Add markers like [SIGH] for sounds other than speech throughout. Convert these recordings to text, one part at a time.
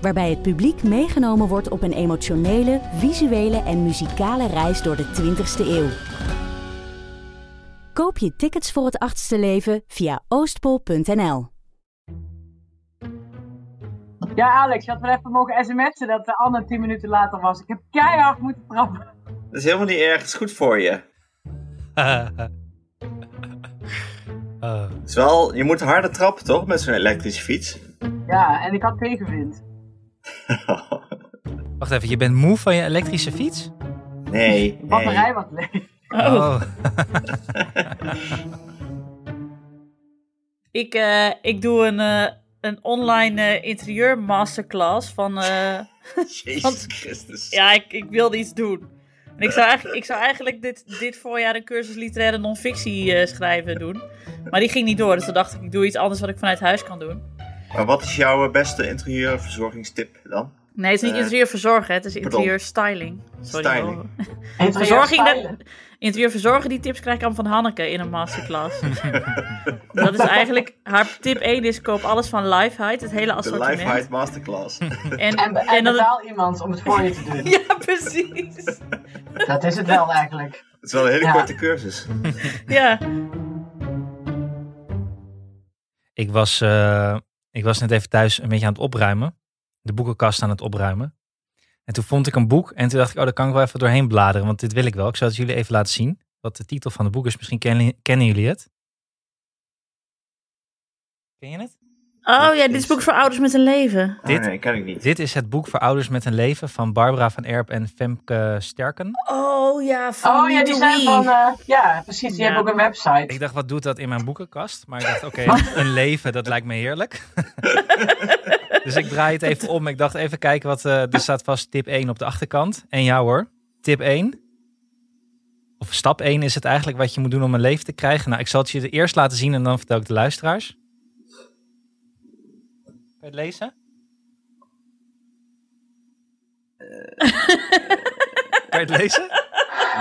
Waarbij het publiek meegenomen wordt op een emotionele, visuele en muzikale reis door de 20ste eeuw. Koop je tickets voor het achtste leven via oostpol.nl. Ja, Alex, je had wel even mogen sms'en dat de Anne 10 minuten later was. Ik heb keihard moeten trappen. Dat is helemaal niet erg, het is goed voor je. Uh, [LAUGHS] Het is wel, je moet harder trappen toch, met zo'n elektrische fiets? Ja, en ik had tegenwind. [LAUGHS] wacht even, je bent moe van je elektrische fiets? nee, De batterij nee. was leeg. Oh. [LAUGHS] Ik, eh, ik doe een, eh, een online eh, interieur masterclass van... eh, [LAUGHS] Jezus Want- Christus. ja, ik, ik wilde iets doen. En ik zou eigenlijk, ik zou eigenlijk dit, dit voorjaar een cursus literaire non-fictie eh, schrijven doen. Maar die ging niet door, dus toen dacht ik, ik doe iets anders wat ik vanuit huis kan doen. Maar wat is jouw beste interieurverzorgingstip dan? Nee, het is niet Eh, interieur verzorgen, het is pardon. interieur styling. Sorry. Styling. hoor. Verzorging, dat, interieur verzorgen, die tips krijg ik allemaal van Hanneke in een masterclass. [LAUGHS] dat is eigenlijk, haar tip 1 is koop alles van Lifehide, het hele De assortiment. Lifehide Masterclass. [LAUGHS] En, En, en, betaal iemand om het voor je te doen. [LAUGHS] ja, precies. Dat is het wel eigenlijk. Het is wel een hele Ja. korte cursus. Ja. Ik was, eh, ik was net even thuis een beetje aan het opruimen. De boekenkast aan het opruimen. En toen vond ik een boek en toen dacht ik, oh, daar kan ik wel even doorheen bladeren, want dit wil ik wel. Ik zou het jullie even laten zien. Wat de titel van het boek is. Misschien kennen, kennen jullie het. Ken je het? Oh ja, dit is boek voor ouders met een leven. Oh, Dit- nee, kan ik niet. Dit is het boek voor ouders met een leven van Barbara van Erp en Femke Sterken. Oh ja, van Oh ja, die zijn van... eh, ja, precies. Die Ja. hebben ook een website. Ik dacht, wat doet dat in mijn boekenkast? Maar ik dacht, oké, [LAUGHS] een leven, dat lijkt me heerlijk. [LAUGHS] dus ik draai het even om. Ik dacht, even kijken wat... eh, er staat vast tip 1 op de achterkant. En ja hoor, tip 1. Of stap 1 is het eigenlijk wat je moet doen om een leven te krijgen. Nou, ik zal het je eerst laten zien en dan vertel ik de luisteraars. Kan je het lezen? [LAUGHS] Kan je het lezen?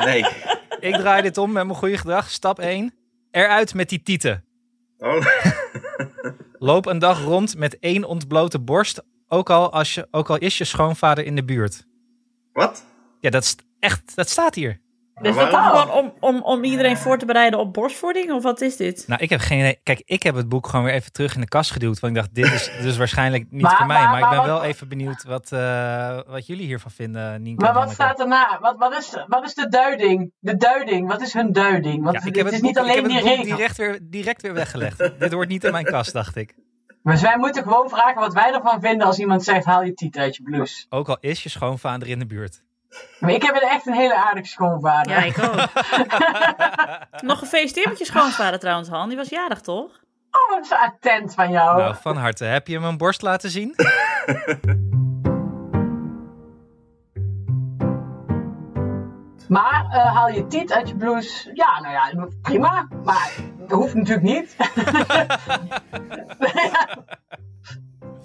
Nee. Ik draai dit om met mijn goede gedrag. Stap 1. Eruit met die tieten. Oh. [LAUGHS] Loop een dag rond met één ontblote borst, ook al, als je, ook al is je schoonvader in de buurt. Wat? Ja, dat is echt, dat staat hier. Dus Maar dat gewoon om, om, om iedereen voor te bereiden op borstvoeding? Of wat is dit? Nou, ik heb geen idee. Kijk, ik heb het boek gewoon weer even terug in de kast geduwd. Want ik dacht, dit is dus waarschijnlijk niet Maar- voor mij. Maar, maar- ik ben maar wel wat- even benieuwd wat, eh, wat jullie hiervan vinden, Nienke Maar wat staat erna? Wat, wat, is, wat is de duiding? De duiding, wat is hun duiding? Want Ja, ik het heb is het niet ik alleen heb die het boek regel. direct weer, direct weer weggelegd. [LAUGHS] dit hoort niet in mijn kast, dacht ik. Dus wij moeten gewoon vragen wat wij ervan vinden als iemand zegt: haal je tiet uit je blouse. Ook al is je schoonvader in de buurt. Maar ik heb echt een hele aardige schoonvader. Ja, ik ook. [LAUGHS] Nog gefeliciteerd met je schoonvader trouwens, Han. Die was jarig, toch? Oh, wat zo attent van jou. Nou, van harte. Heb je hem een borst laten zien? [LAUGHS] Maar eh, haal je tiet uit je blouse. Ja, nou ja, prima. Maar dat hoeft natuurlijk niet. [LAUGHS]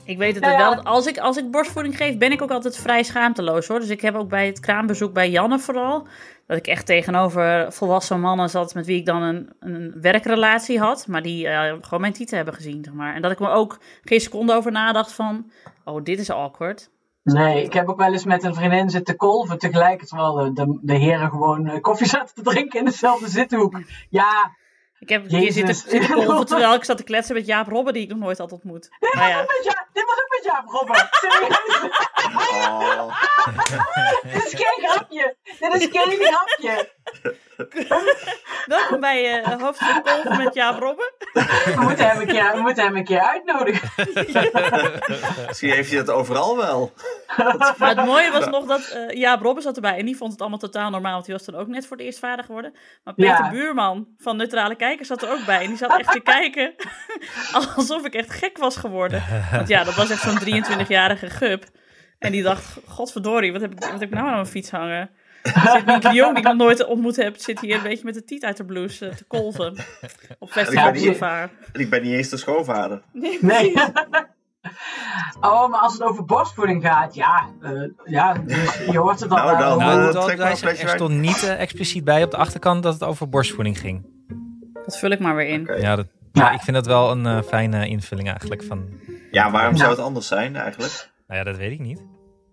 Ik weet het Nou ja. wel. Als ik, als ik borstvoeding geef, ben ik ook altijd vrij schaamteloos hoor. Dus ik heb ook bij het kraambezoek bij Janne vooral. Dat ik echt tegenover volwassen mannen zat met wie ik dan een, een werkrelatie had. Maar die eh, gewoon mijn tieten hebben gezien, zeg maar. En dat ik me ook geen seconde over nadacht van... Oh, dit is awkward. Nee, ik heb ook wel eens met een vriendin zitten kolven. Tegelijk terwijl de, de, de heren gewoon eh, koffie [LAUGHS] zaten te drinken in dezelfde zithoek. Ja, Ik heb hier zitten, zitten kolven terwijl ik zat te kletsen met Jaap Robben, die ik nog nooit had ontmoet. Maar ja, Ja, dit was ook met Jaap Robben. Serieus. Oh. dit is geen grapje. Dit is geen grapje. welkom bij eh hoofdstuk met Jaap Robben. We moeten hem een keer, we moeten hem een keer uitnodigen. Misschien heeft hij dat overal wel. Maar het mooie was nog dat eh Jaap Robben zat erbij. En die vond het allemaal totaal normaal, want die was toen ook net voor het eerst vader geworden. Maar Peter Ja. Buurman van Neutrale Kijkers zat er ook bij. En die zat echt te kijken [LAUGHS] alsof ik echt gek was geworden. Want ja, dat was echt zo'n 23-jarige gup. En die dacht, godverdorie, wat heb ik, wat heb ik nou aan mijn fiets hangen? Zit de Jong, die ik nog nooit ontmoet heb, zit hier een beetje met de tiet uit de blouse te kolven. Op Festival Boulevard. En ik ben niet eens de schoonvader. Nee. [LAUGHS] oh, maar als het over borstvoeding gaat, ja. eh, ja, dus je hoort het al. Nou, dan, wel. Nou, maar er stond niet eh, expliciet bij op de achterkant dat het over borstvoeding ging. Dat vul ik maar weer in. Ja, dat, Ja. ik vind dat wel een eh, fijne invulling eigenlijk. Van, Ja, waarom Ja. zou het anders zijn eigenlijk? nou ja, dat weet ik niet.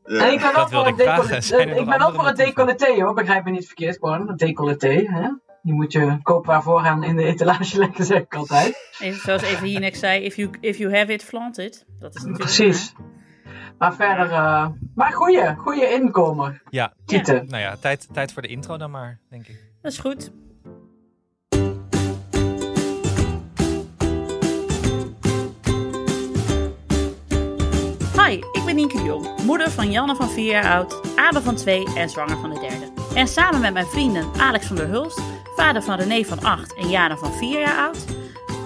Eh, En ik ben wel Dat voor wilde een ik vragen. decolleté. Er Ik ben voor een hoor, begrijp me niet verkeerd gewoon. Een decolleté, hè. Die moet je kopen waarvoor aan in de etalage [LAUGHS] leggen, zeg ik altijd. Even, zoals even Jinek zei, if you, if you have it, flaunt it. Dat is natuurlijk... Precies. Maar verder, eh, maar goeie, goeie inkomer. Ja, Tieten. nou ja, tijd, tijd voor de intro dan maar, denk ik. Dat is goed. Hi, ik ben Nienke Jong, moeder van Janne van 4 jaar oud, Abe van 2 en zwanger van de derde. En samen met mijn vrienden Alex van der Hulst, vader van René van 8 en Jana van 4 jaar oud,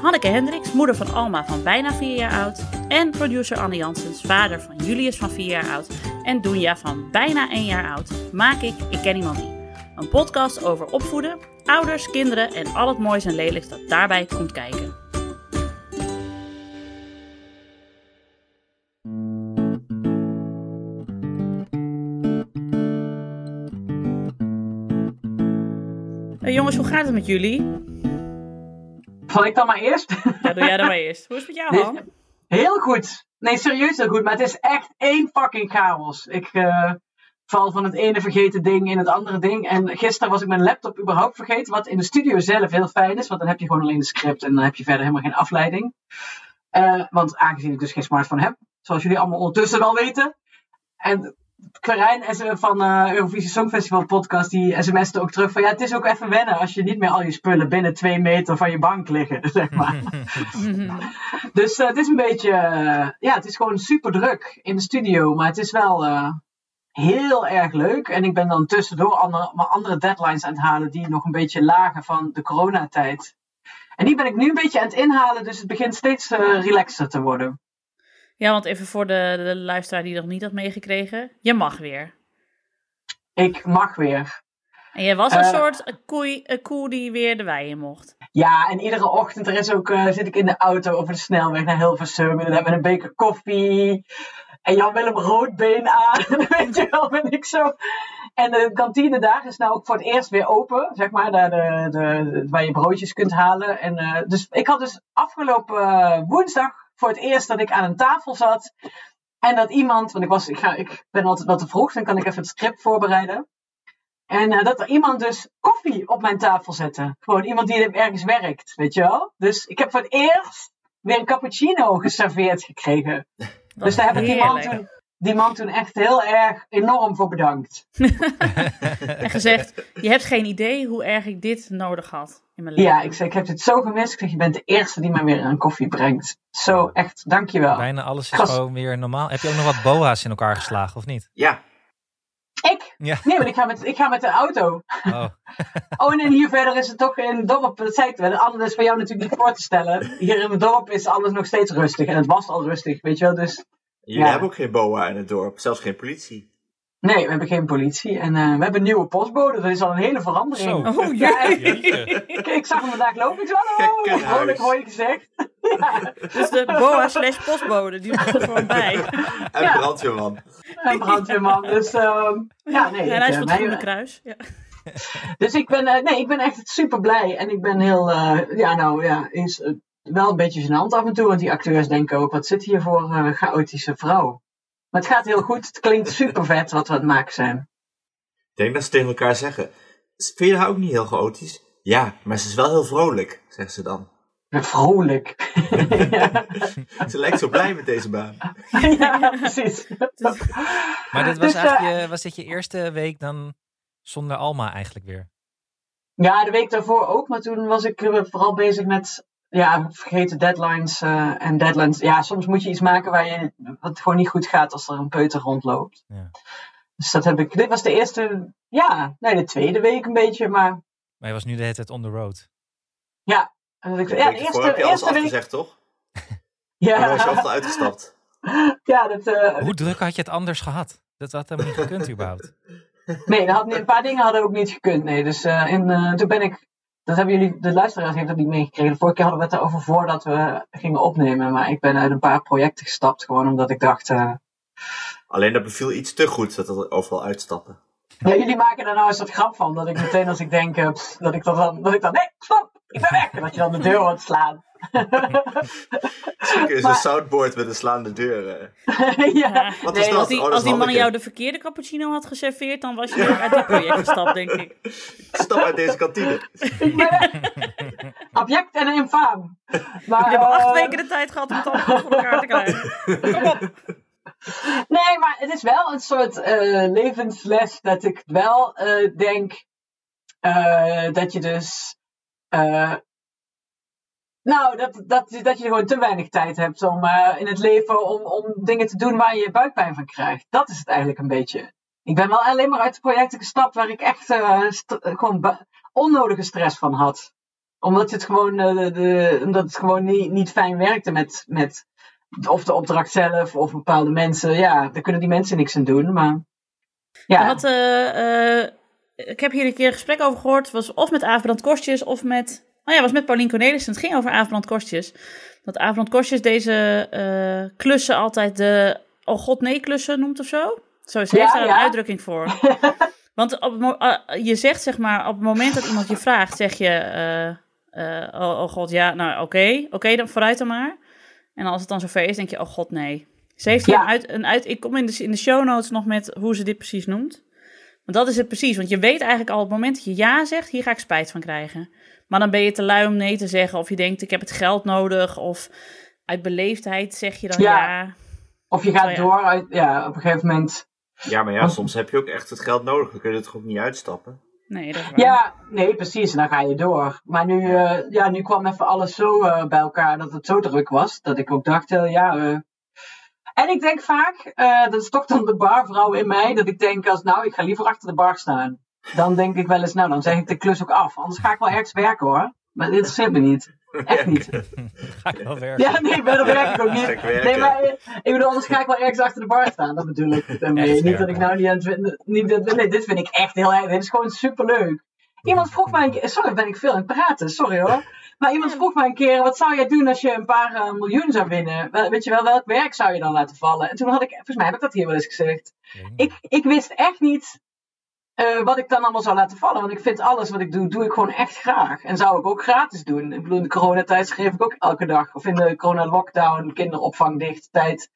Hanneke Hendricks, moeder van Alma van bijna 4 jaar oud, en producer Anne Janssens, vader van Julius van 4 jaar oud en Doenja van bijna 1 jaar oud, maak ik Ik Ken Iemand Die. Een podcast over opvoeden, ouders, kinderen en al het moois en lelijks dat daarbij komt kijken. Jongens, hoe gaat het met jullie? Val ik dan maar eerst? Ja, doe jij dan maar [LAUGHS] eerst. Hoe is het met jou, Han? Heel goed. Nee, serieus heel goed. Maar het is echt één fucking chaos. Ik eh, val van het ene vergeten ding in het andere ding. En gisteren was ik mijn laptop überhaupt vergeten. Wat in de studio zelf heel fijn is. Want dan heb je gewoon alleen de script. En dan heb je verder helemaal geen afleiding. Eh, want aangezien ik dus geen smartphone heb. Zoals jullie allemaal ondertussen wel weten. En Quirijn SM van eh Eurovisie Songfestival podcast. Die sms'te ook terug van. Ja, het is ook even wennen. Als je niet meer al je spullen binnen twee meter van je bank liggen. [LAUGHS] Zeg maar. [LAUGHS] Dus eh, het is een beetje, eh, ja, het is gewoon super druk in de studio, maar het is wel eh, heel erg leuk. En ik ben dan tussendoor andere, maar andere deadlines aan het halen die nog een beetje lagen van de coronatijd. En die ben ik nu een beetje aan het inhalen, dus het begint steeds eh, relaxter te worden. Ja, want even voor de, de luisteraar die nog niet had meegekregen. Je mag weer. Ik mag weer. En jij was een Eh. soort koei, een koe die weer de wei in mocht. Ja, en iedere ochtend er is ook, eh, zit ik in de auto over de snelweg naar Hilversum. En dan hebben we een beker koffie. En Jan Willem Roodbeen aan. [LAUGHS] Weet je wel, ben ik zo. En de kantine daar is nou ook voor het eerst weer open. Zeg maar, daar de, de, waar je broodjes kunt halen. En, eh, dus ik had dus afgelopen woensdag voor het eerst dat ik aan een tafel zat. En dat iemand, want ik, was, ik, ga, ik ben altijd wat te vroeg, dan kan ik even het script voorbereiden. En eh, dat er iemand dus koffie op mijn tafel zette. Gewoon iemand die ergens werkt, weet je wel. Dus ik heb voor het eerst weer een cappuccino geserveerd gekregen. [LAUGHS] dus daar heb ik die man, toen, die man toen echt heel erg enorm voor bedankt. [LAUGHS] En gezegd, je hebt geen idee hoe erg ik dit nodig had in mijn leven. Ja, ik zei, ik heb dit zo gemist. Ik zeg, je bent de eerste die mij weer een koffie brengt. Zo, echt, dankjewel. Bijna alles is gewoon weer normaal. Heb je ook nog wat boa's in elkaar geslagen, of niet? Ja, Ik? Ja. Nee, want ik ga, met, ik ga met de auto. Oh, [LAUGHS] Oh, en hier verder is het toch in het dorp, dat zei ik wel. Anders is voor jou natuurlijk niet voor te stellen. Hier in het dorp is alles nog steeds rustig. En het was al rustig, weet je wel. Dus jullie Ja. hebben ook geen boa in het dorp, zelfs geen politie. Nee, we hebben geen politie. En eh, we hebben een nieuwe postbode. Dat is al een hele verandering. Zo. Oh, Ja, ik, ik zag hem vandaag lopen. Ik zei, hallo, vrolijk [LAUGHS] hooi gezegd. ja, [LAUGHS] Dus de boa slash postbode, die moet er gewoon bij. [LAUGHS] En Ja. brandweerman. een brandweerman. Dus ehm, ja, nee. En hij is van het Groene Kruis. Ja. Dus ik ben, eh, nee, ik ben echt super blij. En ik ben heel, eh, ja, nou ja, is wel een beetje gênant af en toe. Want die acteurs denken ook, wat zit hier voor eh, chaotische vrouw? Maar het gaat heel goed. Het klinkt super vet wat we aan het maken zijn. Ik denk dat ze tegen elkaar zeggen. Vind je haar ook niet heel chaotisch? Ja, maar ze is wel heel vrolijk, zeggen ze dan. Vrolijk. [LAUGHS] ja. Ze lijkt zo blij met deze baan. ja, precies. Maar dit was Dus, eigenlijk je, was dit je eerste week dan zonder Alma eigenlijk weer? Ja, de week daarvoor ook. Maar toen was ik eh, vooral bezig met ja, vergeten deadlines eh, en deadlines. Ja, soms moet je iets maken waar je, wat gewoon niet goed gaat als er een peuter rondloopt. Ja. Dus dat heb ik. Dit was de eerste, ja, nee, de tweede week een beetje. Maar Maar je was nu de hele tijd on the road. ja, en dat ik, De ja, week de eerste, heb je alles eerste week. afgezegd, toch? [LAUGHS] Ja. Dan was je altijd uitgestapt. [LAUGHS] ja, dat, eh, Hoe druk had je het anders gehad? Dat had helemaal niet gekund überhaupt. nee, dat had, niet- een paar dingen hadden ook niet gekund. Nee. Dus eh, in, eh, toen ben ik, dat hebben jullie, de luisteraars heeft dat niet meegekregen. Vorige keer hadden we het erover voordat we gingen opnemen. Maar ik ben uit een paar projecten gestapt, gewoon omdat ik dacht, eh, Alleen dat beviel iets te goed, dat er overal uitstappen. ja, jullie maken daar nou eens wat grap van. Dat ik meteen als ik denk, eh, pff, dat ik dat dan, dat ik dan, nee, stop, ik ben weg. En dat je dan de deur hoort slaan. [LAUGHS] Zeker is Maar- een soundboard met een slaande deur. [LAUGHS] ja. Ja. Wat Nee, is dat? Als die, Oh, dat als is die man jou de verkeerde cappuccino had geserveerd, dan was je uit dit [LAUGHS] project gestapt, denk ik. Stap uit deze kantine. Ik ben weg. Object en infaam. Maar, Je hebt acht eh, weken de tijd gehad om het allemaal voor elkaar te krijgen. Kom op. Nee, maar het is wel een soort eh, levensles dat ik wel eh, denk eh, dat je dus. Nou, dat, dat, dat je gewoon te weinig tijd hebt om eh, in het leven om, om dingen te doen waar je buikpijn van krijgt. Dat is het eigenlijk een beetje. Ik ben wel alleen maar uit projecten gestapt waar ik echt eh, gewoon onnodige stress van had. Omdat het gewoon, eh, de, omdat het gewoon niet, niet fijn werkte met, met of de opdracht zelf of bepaalde mensen. Ja, daar kunnen die mensen niks aan doen. Maar ja, ik heb hier een keer een gesprek over gehoord. Was of met Averland Kostjes of met... Oh ja, was met Paulien Cornelissen. Het ging over Averland Kostjes. Dat Averland Kostjes deze eh, klussen altijd de... Oh god, nee klussen noemt of zo. Zo is, Ja, heeft daar een uitdrukking voor. [LAUGHS] Want op, eh, je zegt zeg maar, op het moment dat iemand je vraagt, zeg je... eh, oh, oh god, ja, nou oké. Oké, dan vooruit dan maar. En als het dan zover is, denk je, oh god, nee. Ze heeft Ja. een uit, een uit... Ik kom in de, in de show notes nog met hoe ze dit precies noemt. Want dat is het precies. Want je weet eigenlijk al op het moment dat je ja zegt, hier ga ik spijt van krijgen. Maar dan ben je te lui om nee te zeggen. Of je denkt, ik heb het geld nodig. Of uit beleefdheid zeg je dan ja. Ja. of je gaat ja. door uit, ja, op een gegeven moment. Ja, maar ja, soms heb je ook echt het geld nodig. Dan kun je er toch ook niet uitstappen. Nee, dat is waar. Ja, nee, precies. En dan ga je door. Maar nu, eh, ja, nu kwam even alles zo eh, bij elkaar dat het zo druk was. Dat ik ook dacht, eh, ja. Eh. En ik denk vaak, eh, dat is toch dan de barvrouw in mij, dat ik denk als nou, ik ga liever achter de bar staan. Dan denk ik wel eens, nou, dan zeg ik de klus ook af. Anders ga ik wel ergens werken hoor. Maar dit interesseert me niet. Echt niet. [LAUGHS] Ga ik wel werken. Ja, nee, maar dat werk ik ook niet. Nee, maar eh, ik bedoel, anders ga ik wel ergens achter de bar staan. Dat bedoel ik. Echt Niet dat ik nou niet aan het vinden. Niet dat, nee, dit vind ik echt heel erg. Dit is gewoon superleuk. Iemand vroeg mij een keer. Sorry, ben ik veel aan het praten. Sorry hoor. Maar iemand vroeg mij een keer: wat zou jij doen als je een paar eh, miljoen zou winnen? Wel- Weet je wel, welk werk zou je dan laten vallen? En toen had ik, volgens mij heb ik dat hier wel eens gezegd. Ik, ik wist echt niet eh, wat ik dan allemaal zou laten vallen. Want ik vind alles wat ik doe, doe ik gewoon echt graag. En zou ik ook gratis doen. Ik bedoel, in de coronatijd schreef ik ook elke dag. Of in de corona-lockdown, kinderopvang dicht tijd.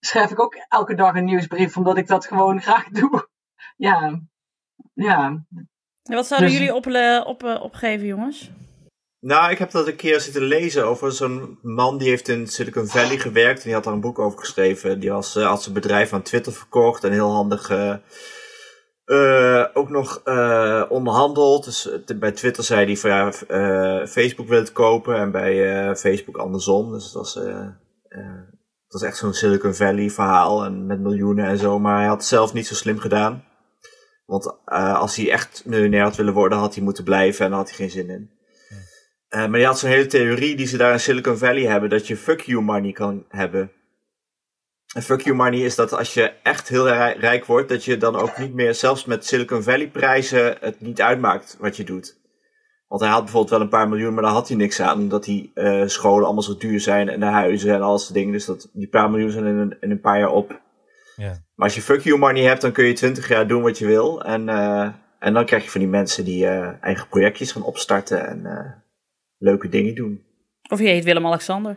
Schrijf ik ook elke dag een nieuwsbrief, omdat ik dat gewoon graag [LAUGHS] doe. Ja, ja. En wat zouden Dus- jullie op, op, eh, opgeven, jongens? Nou, ik heb dat een keer zitten lezen over zo'n man die heeft in Silicon Valley gewerkt. En die had daar een boek over geschreven. Die was, eh, had zijn bedrijf aan Twitter verkocht en heel handig eh, eh, ook nog onderhandeld. Dus bij Twitter zei hij van ja, Facebook wil het kopen en bij Facebook andersom. Dus dat was, dat was echt zo'n Silicon Valley verhaal en met miljoenen en zo. Maar hij had het zelf niet zo slim gedaan. Want als hij echt miljonair had willen worden, had hij moeten blijven en daar had hij geen zin in. Eh, maar je had zo'n hele theorie die ze daar in Silicon Valley hebben, dat je fuck you money kan hebben. En fuck you money is dat als je echt heel rij- rijk wordt, dat je dan ook niet meer, zelfs met Silicon Valley prijzen, het niet uitmaakt wat je doet. Want hij had bijvoorbeeld wel een paar miljoen, maar daar had hij niks aan, omdat die eh, scholen allemaal zo duur zijn en de huizen en al dat dingen. Dus dat, die paar miljoen zijn in een, in een paar jaar op. Ja. Maar als je fuck you money hebt, dan kun je 20 jaar doen wat je wil. En, eh, en dan krijg je van die mensen die eigen projectjes gaan opstarten en leuke dingen doen. Of je heet Willem-Alexander.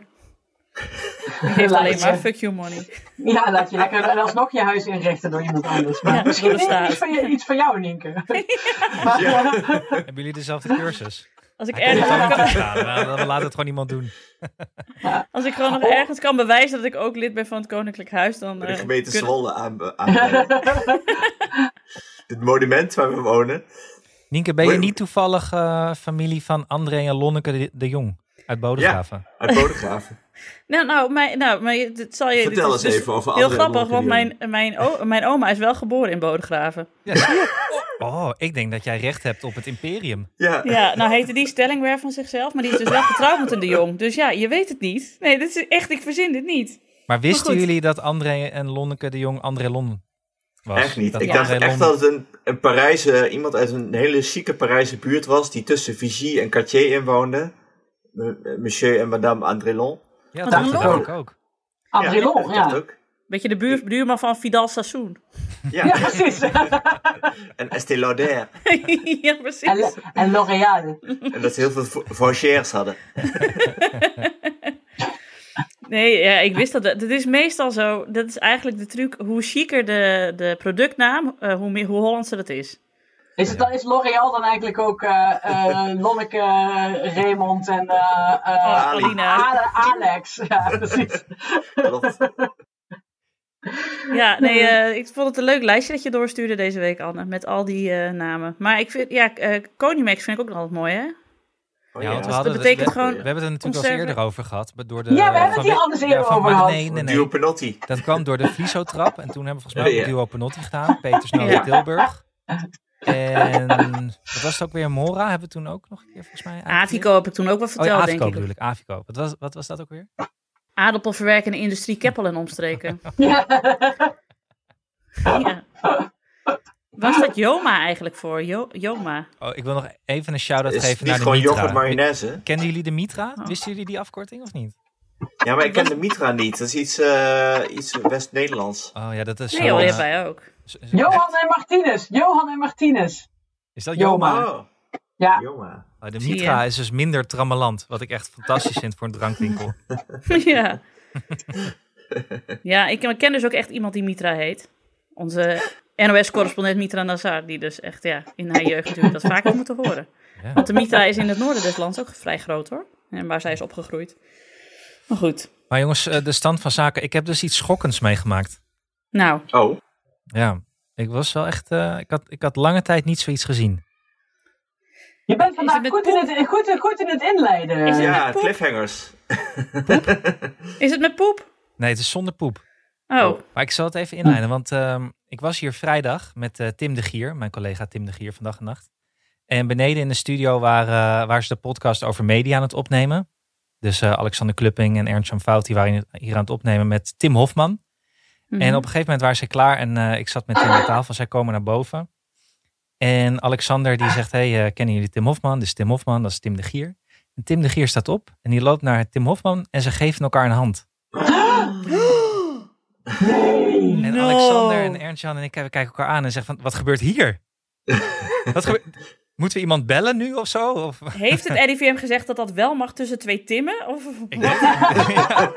Heeft Laat alleen maar fuck you money. Ja, laat je lekker en alsnog je huis inrichten door iemand anders. Maar Ja, misschien iets van, je, iets van jou, Nienke. Maar, Ja. Hebben jullie dezelfde cursus? Als ik, ergens er kan, staan. We laten het gewoon iemand doen. als ik gewoon nog ergens kan bewijzen dat ik ook lid ben van het Koninklijk Huis, dan... De eh, gemeente kunnen- Zwolle aan, aan het [LAUGHS] [LAUGHS] monument waar we wonen. Nienke, ben je niet toevallig eh, familie van André en Lonneke de, Jong uit Bodegraven? Uit Bodegraven. [LAUGHS] Nou, nou, mijn, nou maar je- dit zal je... Vertel eens dus even over Heel André grappig, want mijn, mijn, o- mijn oma is wel geboren in Bodegraven. Ja. je? Oh, ik denk dat jij recht hebt op het imperium. Ja. Ja, nou heette die Stellingwer van zichzelf, maar die is dus wel getrouwd met een de Jong. Dus ja, je weet het niet. Nee, dit is echt, ik verzin dit niet. Maar wisten jullie dat André en Lonneke de Jong André Lon was? Echt niet. Dat Ik dacht echt dat het een, een Parijse, iemand uit een hele chique Parijse buurt was, die tussen Vichy en Cartier inwoonde. Monsieur en Madame Andrelon. Ja, dat dacht ik ook. André Lon, ik ja. ook. Beetje de buur, buurman van Vidal Sassoon. Ja, [LAUGHS] Ja, precies. [LAUGHS] en Estée Lauder. [LAUGHS] ja, precies. en en L'Oréal. En dat ze heel veel vo- Vauchers hadden. Nee, ja, ik wist dat. Dat is meestal zo. Dat is eigenlijk de truc. Hoe chiquer de, de productnaam, eh, hoe, meer, hoe Hollandser het is. Is, het dan, is L'Oréal dan eigenlijk ook eh eh, Lonneke, Raymond en eh, eh, Oh. Ale- Alex? [LAUGHS] Ja, precies. Ja, nee, eh, ik vond het een leuk lijstje dat je doorstuurde deze week, Anne. Met al die eh, namen. Maar ik vind, ja, eh Konimax vind ik ook nog altijd mooi, hè? Oh, Ja, want we dat hadden betekent we, gewoon We hebben het er natuurlijk al eerder over gehad. maar Door de, Ja, we hebben het hier anders eerder over gehad. Nee, nee, Duo nee. Penotti. Dat kwam door de Vlieso-trap. En toen hebben we volgens mij ook Ja. Duo Penotti gedaan. Peter Snow Tilburg. En wat was het ook weer? Mora hebben we toen ook nog een keer volgens mij? Avico heb ik toen ook wel Oh ja, verteld, Avico denk bedoel ik. ik. Avico. Wat was, wat was dat ook weer? Aardappelverwerkende industrie Keppel en omstreken. [LAUGHS] Ja. [LAUGHS] ja. Waar staat Joma eigenlijk voor? Jo Joma. Oh, ik wil nog even een shout-out Is geven niet naar de gewoon Mitra. yoghurt mayonaise? Kennen jullie de Mitra? Oh. Wisten jullie die afkorting of niet? Ja, maar ik ken de Mitra niet. Dat is iets, eh, iets West-Nederlands. Oh ja, dat is Nee zo, wij ook. zo- zo- Johan en Martinez. Johan en Martinez. Is dat Joma. Joma? Oh, Ja. Joma. Oh, de Mitra is dus minder trammeland. Wat ik echt fantastisch vind voor een drankwinkel. [LAUGHS] [LAUGHS] ja. ja, ik ken dus ook echt iemand die Mitra heet. Onze NOS-correspondent Mitra Nazar, die dus echt ja, in haar jeugd natuurlijk dat vaak heeft moeten horen. Ja. Want de Mitra is in het noorden des lands ook vrij groot hoor. En waar zij is opgegroeid. Maar goed. Maar jongens, eh, de stand van zaken. Ik heb dus iets schokkends meegemaakt. Nou, Oh, Ja, ik was wel echt... eh, ik, had, ik had lange tijd niet zoiets gezien. Je bent vandaag goed in, het, goed, goed in het inleiden. Is het- ja, met poep? cliffhangers. is het met poep? Nee, het is zonder poep. Oh, Maar ik zal het even inleiden, want ehm, ik was hier vrijdag met eh, Tim de Gier, mijn collega Tim de Gier van Dag en Nacht. En beneden in de studio waren, waar ze de podcast over media aan het opnemen. Dus eh, Alexander Klupping en Ernst-Jan Fout, die waren hier aan het opnemen met Tim Hofman. Mhm. En op een gegeven moment waren ze klaar en eh, ik zat met Tim aan tafel. Zij komen naar boven. En Alexander die zegt, hey, kennen jullie Tim Hofman? Dit is Tim Hofman, dat is Tim de Gier. En Tim de Gier staat op en die loopt naar Tim Hofman en ze geven elkaar een hand. [LAUGHS] Nee. En No. Alexander en Ernst-Jan en ik kijken elkaar aan en zeggen van, wat gebeurt hier? wat gebeurt... [LAUGHS] Moeten we iemand bellen nu of zo? Of... Heeft het RIVM gezegd dat dat wel mag tussen twee Timmen? Of, Ik weet- [LAUGHS] Ja.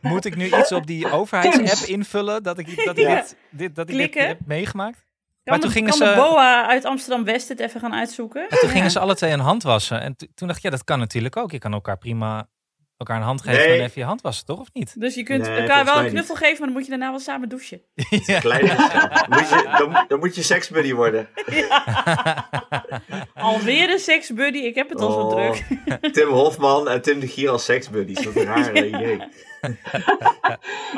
Moet ik nu iets op die overheidsapp invullen dat ik, dat ik, Ja. dit, dit, dat ik dit heb meegemaakt? kan Maar toen de, gingen kan ze- de BOA uit Amsterdam-West het even gaan uitzoeken? En toen gingen ze alle twee een hand wassen. En to- toen dacht ik, ja, dat kan natuurlijk ook. Je kan elkaar prima elkaar een hand geven Nee. en even je hand wassen, toch? Of niet? Dus je kunt Nee, elkaar wel een knuffel geven, maar dan moet je daarna wel samen douchen. [LAUGHS] ja. Klein moet je, dan, dan moet je seksbuddy worden. [LAUGHS] Alweer een seksbuddy, ik heb het al zo Oh, druk. Tim Hofman en Tim de Gier als seksbuddies. Wat een rare [LAUGHS] idee. [LAUGHS]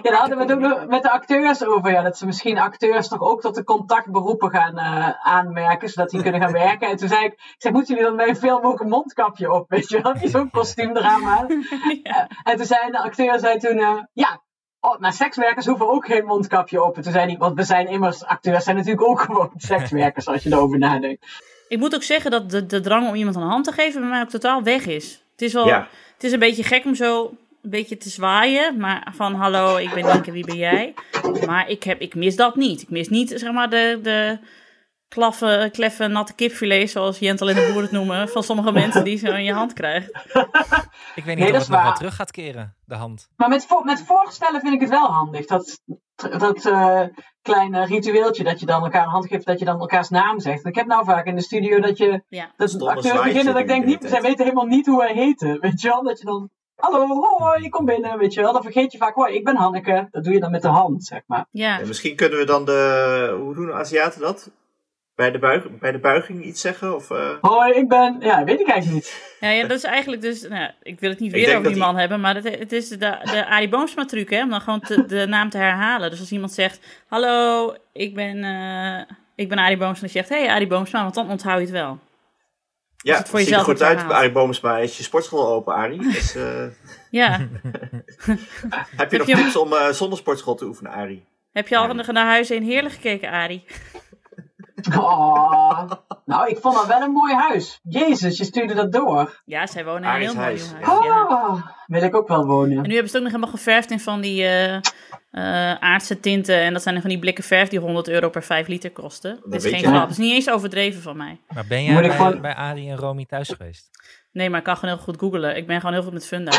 Ja, daar hadden we het ook nog met de acteurs over. Ja, dat ze misschien acteurs toch ook tot de contactberoepen gaan eh, aanmerken, zodat die kunnen gaan [LAUGHS] werken. En toen zei ik, ik zeg, moeten jullie dan bij een film ook een mondkapje op? Weet je wel, zo'n kostuumdrama. [LAUGHS] Eh, en toen zei de acteur zei toen, eh, ja, oh, maar sekswerkers hoeven ook geen mondkapje op. En toen zei hij, want we zijn immers, acteurs zijn natuurlijk ook gewoon sekswerkers als je erover nadenkt. Ik moet ook zeggen dat de, de drang om iemand een hand te geven bij mij ook totaal weg is. Het is wel, Ja. het is een beetje gek om zo een beetje te zwaaien, maar van hallo, ik ben Nienke, wie ben jij? Maar ik, heb, ik mis dat niet. Ik mis niet, zeg maar, de, de klaffe, kleffe, natte kipfilet, zoals Jentel en de Boer het noemen, van sommige mensen die zo in je hand krijgt. Ik weet niet Nee, of dat het is nog wel terug gaat keren, de hand. Maar met, vo- met voorstellen vind ik het wel handig. Dat, dat eh, kleine ritueeltje dat je dan elkaar een hand geeft, dat je dan elkaars naam zegt. Ik heb nou vaak in de studio dat je Ja. dat acteurs zwaaitje beginnen dat ik denk de niet, zij weten helemaal niet hoe hij heette. Weet je wel, dat je dan, hallo, hoi, ik kom binnen, weet je wel. Dan vergeet je vaak, hoi, ik ben Hanneke. Dat doe je dan met de hand, zeg maar. Ja. En misschien kunnen we dan de. Hoe doen de Aziaten dat? Bij de, buig, bij de buiging iets zeggen? Of, eh, Hoi, ik ben, ja, weet ik eigenlijk niet. Ja, ja, dat is eigenlijk dus, nou, ik wil het niet weer over die man hebben, maar het, het is de, de Arie Boomsma truc, hè, om dan gewoon te- de naam te herhalen. Dus als iemand zegt, hallo, ik ben, eh ik ben Arie Boomsma, dan zegt, hey Arie Boomsma, want dan onthoud je het wel. Het het voor ziet er jezelf goed uit. Arie Boomsma is je sportschool open, Arie. [LAUGHS] Dus, eh, Ja. [LAUGHS] heb je nog je- tips om eh, zonder sportschool te oefenen, Arie? Heb je al naar naar huis in Heerlijk gekeken, Arie? Oh, nou, ik vond dat wel een mooi huis. Jezus, je stuurde dat door. Ja, zij wonen in een heel mooi huis, huis. Ja. Oh, wil ik ook wel wonen. En nu hebben ze het ook nog helemaal geverfd in van die eh, eh, aardse tinten. En dat zijn van die blikken verf die 100 euro per 5 liter kosten. Dit is geen grap. Het is niet eens overdreven van mij. Maar ben jij bij, gewoon- bij Arie en Romy thuis geweest? Nee, maar ik kan gewoon heel goed googlen. Ik ben gewoon heel goed met funda.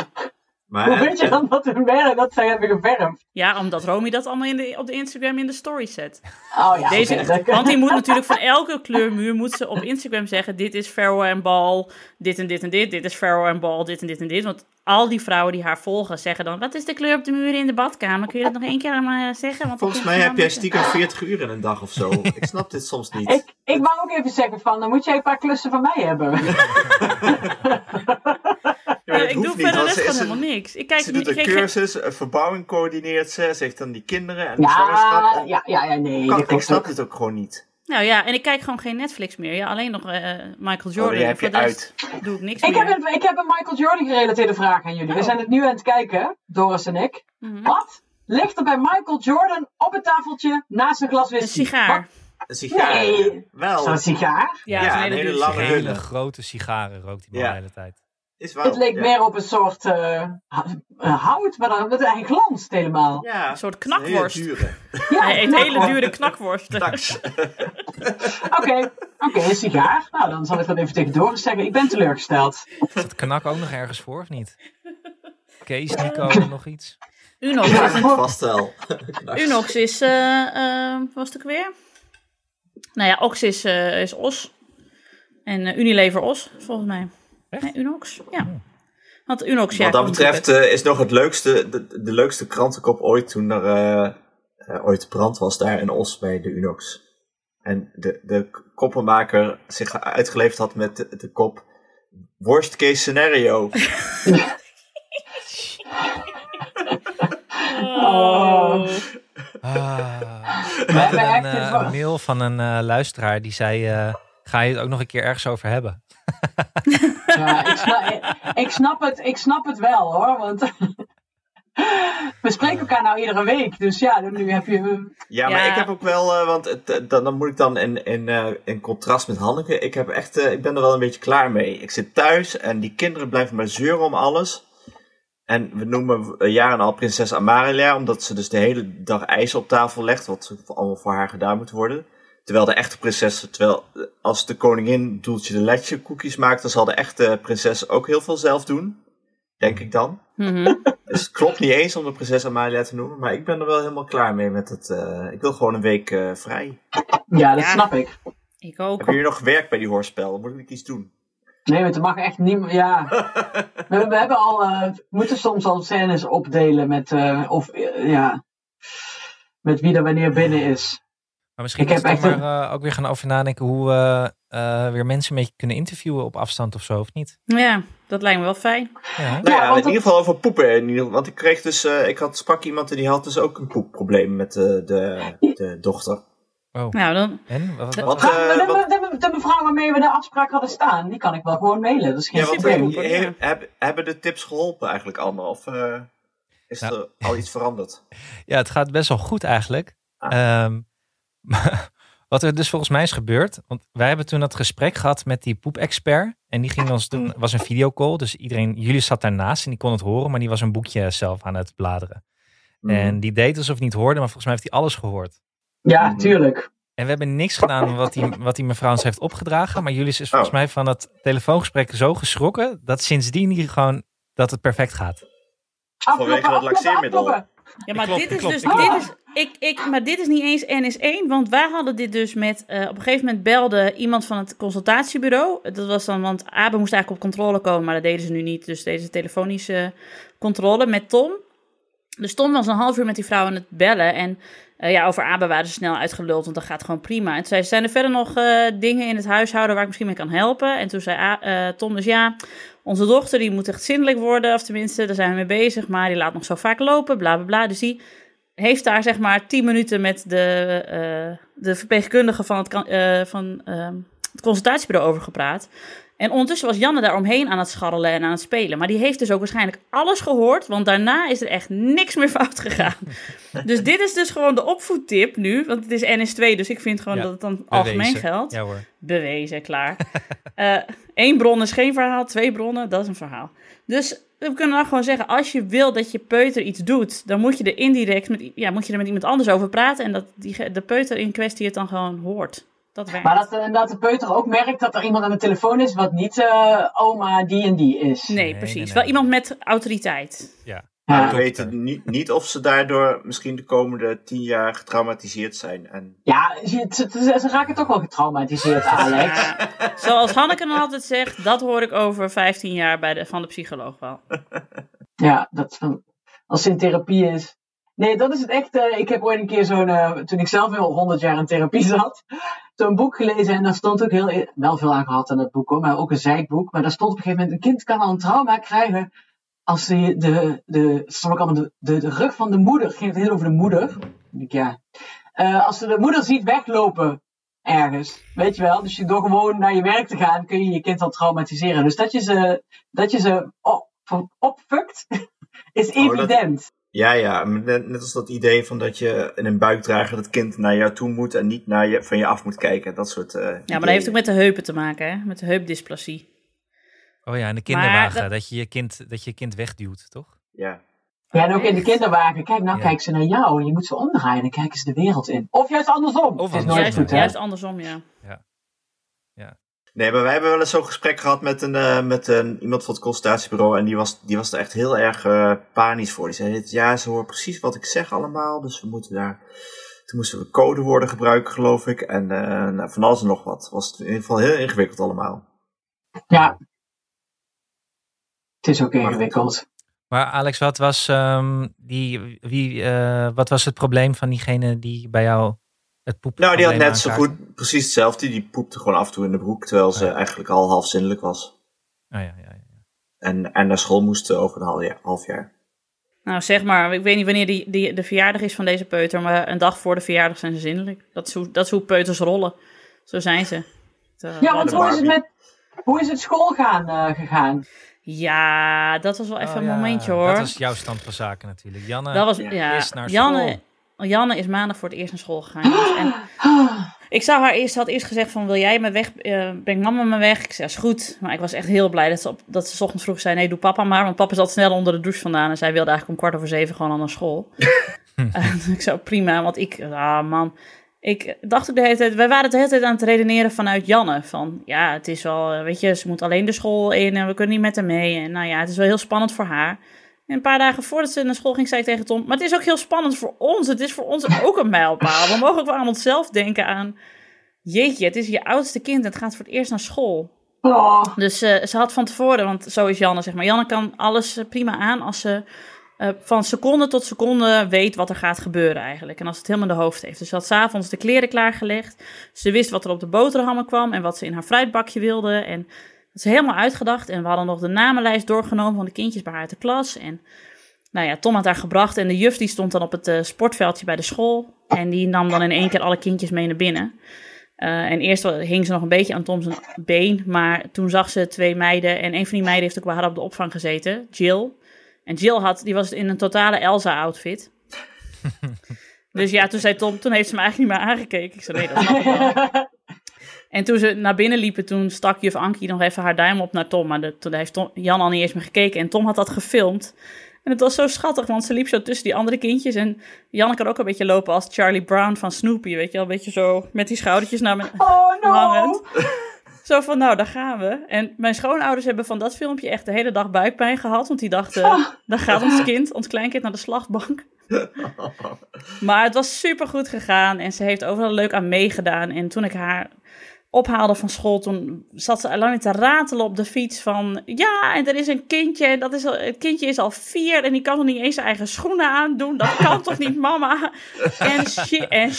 Maar, Hoe eh, weet je dan dat hun werk dat zij hebben geverfd? Ja, omdat Romy dat allemaal in de, op de Instagram in de story zet. Oh ja, Deze, want die moet natuurlijk van elke kleurmuur moet ze op Instagram zeggen: dit is Farrow en Bal, dit en dit en dit, dit is Farrow en Bal, dit en dit en dit. Want al die vrouwen die haar volgen zeggen dan: wat is de kleur op de muren in de badkamer? Kun je dat nog één keer aan me zeggen? Want volgens mij heb jij stiekem 40 uur in een dag of zo. [LAUGHS] ik snap dit soms niet. Ik, ik wou ook even zeggen van, dan moet jij een paar klussen van mij hebben. [LAUGHS] [LAUGHS] Maar ik doe niet, verder rest gewoon helemaal niks. Ik kijk Ze doet ik- een cursus, een verbouwing coördineert ze. Ze heeft dan die kinderen en de zwangerschap. Ja, En- ja, ja, ja, nee. Ik snap ook. dit ook gewoon niet. Nou ja, en ik kijk gewoon geen Netflix meer. Ja, alleen nog eh, Michael Oh, Jordan. die En heb voor je uit. doe ik niks Ik meer. heb, een, ik heb een Michael Jordan gerelateerde vraag aan jullie. We Oh. zijn het nu aan het kijken, Doris en ik. Mhm. Wat ligt er bij Michael Jordan op het tafeltje naast een glas Een whisky? sigaar. Een sigaar. Nee. Wel. Zo'n sigaar? Ja, Ja, dat is een hele lange. Hele grote sigaren rookt die man Ja. de hele tijd. Is wel. Het leek ja. meer op een soort eh, eh, hout, maar dan, met hij glanst helemaal. Ja, Een soort een hele knakworst. dure. [LAUGHS] Ja, Hij eet nou, hele dure knakworsten. Tax. [LAUGHS] Oké, oké, een sigaar. Nou, dan zal ik dat even tegen Doris zeggen. Ik ben teleurgesteld. Is dat knak ook nog ergens voor of niet? Kees, Nico, nog iets? Unox Ja. is, een- Vast wel. [LAUGHS] Unox is wat was het ook weer? Nou ja, Ox is, eh, is Os. En eh, Unilever Os, volgens mij. Echt? Nee, Unox, ja. Want Unox, ja... Wat dat betreft eh, is nog het leukste, de, de leukste krantenkop ooit toen er eh, eh, ooit brand was daar in Os bij de Unox. En de, de koppenmaker zich uitgeleverd had met de, de kop worst case scenario. [LAUGHS] Oh. Ah, we hebben hadden een, mail van een eh, luisteraar die zei... ga je het ook nog een keer ergens over hebben? Ja, ik, snap, ik, snap het, ik snap het wel hoor, want [LAUGHS] we spreken elkaar nou iedere week. Dus ja, nu heb je... Ja, maar Ja. ik heb ook wel, eh, want het, eh, dan, dan moet ik dan in, in, eh, in contrast met Hanneke. Ik, heb echt, eh, ik ben er wel een beetje klaar mee. Ik zit thuis en die kinderen blijven maar zeuren om alles. En we noemen eh, jaar en al prinses Amalia, omdat ze dus de hele dag ijs op tafel legt, wat allemaal voor haar gedaan moet worden. Terwijl de echte prinses, terwijl als de koningin doeltje de letje koekjes maakt, dan zal de echte prinses ook heel veel zelf doen. Denk ik dan. Mhm. [LAUGHS] Dus het klopt niet eens om de prinses Amalia te noemen, maar ik ben er wel helemaal klaar mee met het. eh, ik wil gewoon een week eh, vrij. Ja, dat Ja. snap ik. Ik ook. Heb je hier nog gewerkt bij die hoorspel? Moet ik iets doen? Nee, want er mag echt niet. Ja. [LAUGHS] We, we hebben al... eh, we moeten soms al scènes opdelen met... eh, of ja... Met wie er wanneer binnen is. Maar misschien moet je toch echt maar eh, ook weer gaan over nadenken... hoe we eh, weer mensen een beetje kunnen interviewen op afstand of zo, of niet? Ja, dat lijkt me wel fijn. Ja, Nou ja, in ieder geval over poepen. In ieder, want ik kreeg dus, eh, ik had, sprak iemand en die had dus ook een poepprobleem met de, de, de dochter. Oh, Nou, dan... en? Wat, wat- we de, wat- de, de mevrouw waarmee we de afspraak hadden staan, die kan ik wel gewoon mailen. Dat is geen ja, probleem. he- heb, hebben de tips geholpen eigenlijk allemaal? Of eh, is Nou. er al iets veranderd? [LAUGHS] Ja, het gaat best wel goed eigenlijk. Ah. Ehm, maar [LAUGHS] wat er dus volgens mij is gebeurd, want wij hebben toen dat gesprek gehad met die poepexpert. En die ging ons doen, was een videocall, dus iedereen, jullie zat daarnaast en die kon het horen, maar die was een boekje zelf aan het bladeren. Mhm. En die deed alsof hij niet hoorde, maar volgens mij heeft hij alles gehoord. Ja, Mhm. tuurlijk. En we hebben niks gedaan wat die, wat die mevrouw ons heeft opgedragen, maar jullie is volgens Oh. mij van het telefoongesprek zo geschrokken, dat sindsdien die gewoon, dat het perfect gaat. Afkloppen, Vanwege dat laxeermiddel. Ja, maar Klopt, dit is klopt, dus. klopt. Dit is, ik, ik, maar dit is niet eens N is 1, want wij hadden dit dus met. eh, op een gegeven moment belde iemand van het consultatiebureau. Dat was dan, want Abe moest eigenlijk op controle komen, maar dat deden ze nu niet. Dus deze telefonische controle met Tom. Dus Tom was een half uur met die vrouw aan het bellen. En eh, ja, over Abe waren ze snel uitgeluld, want dat gaat gewoon prima. En toen zei ze, zijn er verder nog eh, dingen in het huishouden waar ik misschien mee kan helpen? En toen zei Tom dus, ja, onze dochter die moet echt zindelijk worden. Of tenminste, daar zijn we mee bezig, maar die laat nog zo vaak lopen, bla bla bla. Dus die heeft daar zeg maar tien minuten met de, eh, de verpleegkundige van, het, eh, van ehm, het consultatiebureau over gepraat. En ondertussen was Janne daar omheen aan het scharrelen en aan het spelen. Maar die heeft dus ook waarschijnlijk alles gehoord, want daarna is er echt niks meer fout gegaan. [LAUGHS] dus dit is dus gewoon de opvoedtip nu, want het is NS2, dus ik vind gewoon Ja, dat het dan bewezen. algemeen geldt. Ja hoor. Bewezen, klaar. [LAUGHS] Eén bron is geen verhaal, twee bronnen, dat is een verhaal. Dus we kunnen dan gewoon zeggen, als je wil dat je peuter iets doet, dan moet je er indirect met, ja, moet je er met iemand anders over praten en dat die, de peuter in kwestie het dan gewoon hoort. Dat werkt. Maar dat, dat de peuter ook merkt dat er iemand aan de telefoon is wat niet eh, oma die en die is. Nee, Nee, precies. nee, nee. Wel iemand met autoriteit. Ja. Maar Ja. we weten niet, niet of ze daardoor misschien de komende tien jaar getraumatiseerd zijn. En Ja, ze, ze, ze- ze raken toch wel getraumatiseerd, Alex. Ja, zoals Hanneke dan altijd zegt, dat hoor ik over 15 jaar bij de, van de psycholoog wel. [LAUGHS] Ja, dat van, als ze in therapie is. Nee, dat is het echt. eh, ik heb ooit een keer zo'n, toen ik zelf al 100 jaar in therapie [LAUGHS] zat, zo'n boek gelezen en daar stond ook heel, wel veel aan gehad aan dat boek hoor, maar ook een zijkboek. Maar daar stond op een gegeven moment, een kind kan al een trauma krijgen als ze de, de, stond ook allemaal de, de, de rug van de moeder, het ging het heel over de moeder. Ik ja. Eh, als ze de moeder ziet weglopen ergens, weet je wel. Dus je, door gewoon naar je werk te gaan, kun je je kind al traumatiseren. Dus dat je ze, dat je ze op, opfukt, [LAUGHS] is Oh, dat- evident. Ja, ja, net, net als dat idee van dat je in een buikdrager het kind naar jou toe moet en niet naar je, van je af moet kijken. Dat soort eh Ja, maar dat heeft ook met de heupen te maken, hè? met de heupdysplasie. Oh ja, en de kinderwagen. dat- Dat... je je kind, dat je je kind wegduwt, toch? Ja. Ja, en ook in de kinderwagen. Kijk, nou Ja. kijken ze naar jou. Je moet ze omdraaien en kijken ze de wereld in. Of juist andersom. Of is andersom. nooit Juist, goed, hè? juist andersom, ja. Nee, maar wij hebben wel eens zo'n gesprek gehad met, een, eh, met een, iemand van het consultatiebureau. En die was, die was er echt heel erg eh, panisch voor. Die zei, ja, ze horen precies wat ik zeg allemaal. Dus we moeten daar... Toen moesten we codewoorden gebruiken, geloof ik. En eh, nou, van alles en nog wat. Was het in ieder geval heel ingewikkeld allemaal. Ja. Het is ook ingewikkeld. Maar Alex, wat was, ehm, die, wie, eh, wat was het probleem van diegene die bij jou het? Nou, die had net zo goed precies hetzelfde. Die poepte gewoon af en toe in de broek. Terwijl ze Oh ja. eigenlijk al half zinnelijk was. Oh, ja, ja, ja. En, en naar school moest over een half jaar. Half jaar. Nou, zeg maar, ik weet niet wanneer die, die, de verjaardag is van deze peuter, maar een dag voor de verjaardag zijn ze zindelijk. Dat is hoe, dat is hoe peuters rollen. Zo zijn ze. Ja, want hoe is het met... Hoe is het school gaan, eh, gegaan? Ja, dat was wel even Oh, een ja, momentje hoor. Dat was jouw stand van zaken natuurlijk. Janne, Dat was, Ja, ja, is naar Janne, Janne is maandag voor het eerst naar school gegaan. En ik zou haar eerst, had eerst gezegd van, wil jij me weg, eh, brengt mama me weg? Ik zei, is goed. Maar ik was echt heel blij dat ze, op, dat ze ochtends vroeg zei, nee, doe papa maar. Want papa zat snel onder de douche vandaan. En zij wilde eigenlijk om kwart over zeven gewoon al naar school. [LAUGHS] en ik zei, prima, want ik, ah man. Ik dacht ook de hele tijd, wij waren de hele tijd aan het redeneren vanuit Janne. Van, ja, het is wel, eh, weet je, ze moet alleen de school in en we kunnen niet met haar mee. En nou ja, het is wel heel spannend voor haar. En een paar dagen voordat ze naar school ging, zei ik tegen Tom... maar het is ook heel spannend voor ons. Het is voor ons ook een mijlpaal. We mogen ook wel aan onszelf denken aan... jeetje, het is je oudste kind en het gaat voor het eerst naar school. Oh, Dus eh, ze had van tevoren, want zo is Janne, zeg maar. Janne kan alles eh, prima aan als ze eh, van seconde tot seconde weet wat er gaat gebeuren eigenlijk. En als het helemaal in de hoofd heeft. Dus ze had s'avonds de kleren klaargelegd. Ze wist wat er op de boterhammen kwam en wat ze in haar fruitbakje wilde. En is helemaal uitgedacht. En we hadden nog de namenlijst doorgenomen van de kindjes bij haar uit de klas. En nou ja, Tom had haar gebracht en de juf die stond dan op het eh, sportveldje bij de school. En die nam dan in één keer alle kindjes mee naar binnen. Eh, en eerst hing ze nog een beetje aan Tom zijn been. Maar toen zag ze twee meiden. En een van die meiden heeft ook bij haar op de opvang gezeten. Jill. En Jill had, die was in een totale Elsa-outfit. [LAUGHS] dus ja, toen zei Tom, toen heeft ze me eigenlijk niet meer aangekeken. Ik zei, nee, dat snap ik wel. [LAUGHS] En toen ze naar binnen liepen, toen stak juf Ankie nog even haar duim op naar Tom. Maar de, toen heeft Tom, Jan al niet eens meer gekeken. En Tom had dat gefilmd. En het was zo schattig, want ze liep zo tussen die andere kindjes. En Jan kan ook een beetje lopen als Charlie Brown van Snoopy, weet je wel. Een beetje zo met die schoudertjes naar me oh [LAUGHS] no! hangend. Zo van, nou, daar gaan we. En mijn schoonouders hebben van dat filmpje echt de hele dag buikpijn gehad. Want die dachten, daar gaat ons kind, ons kleinkind, naar de slagbank. [LAUGHS] Maar het was super goed gegaan en ze heeft overal leuk aan meegedaan. En toen ik haar ophaalde van school, toen zat ze lang te ratelen op de fiets van... Ja, en er is een kindje, en dat is al, het kindje is al vier en die kan nog niet eens zijn eigen schoenen aandoen. Dat kan toch niet, mama? [LAUGHS] En, en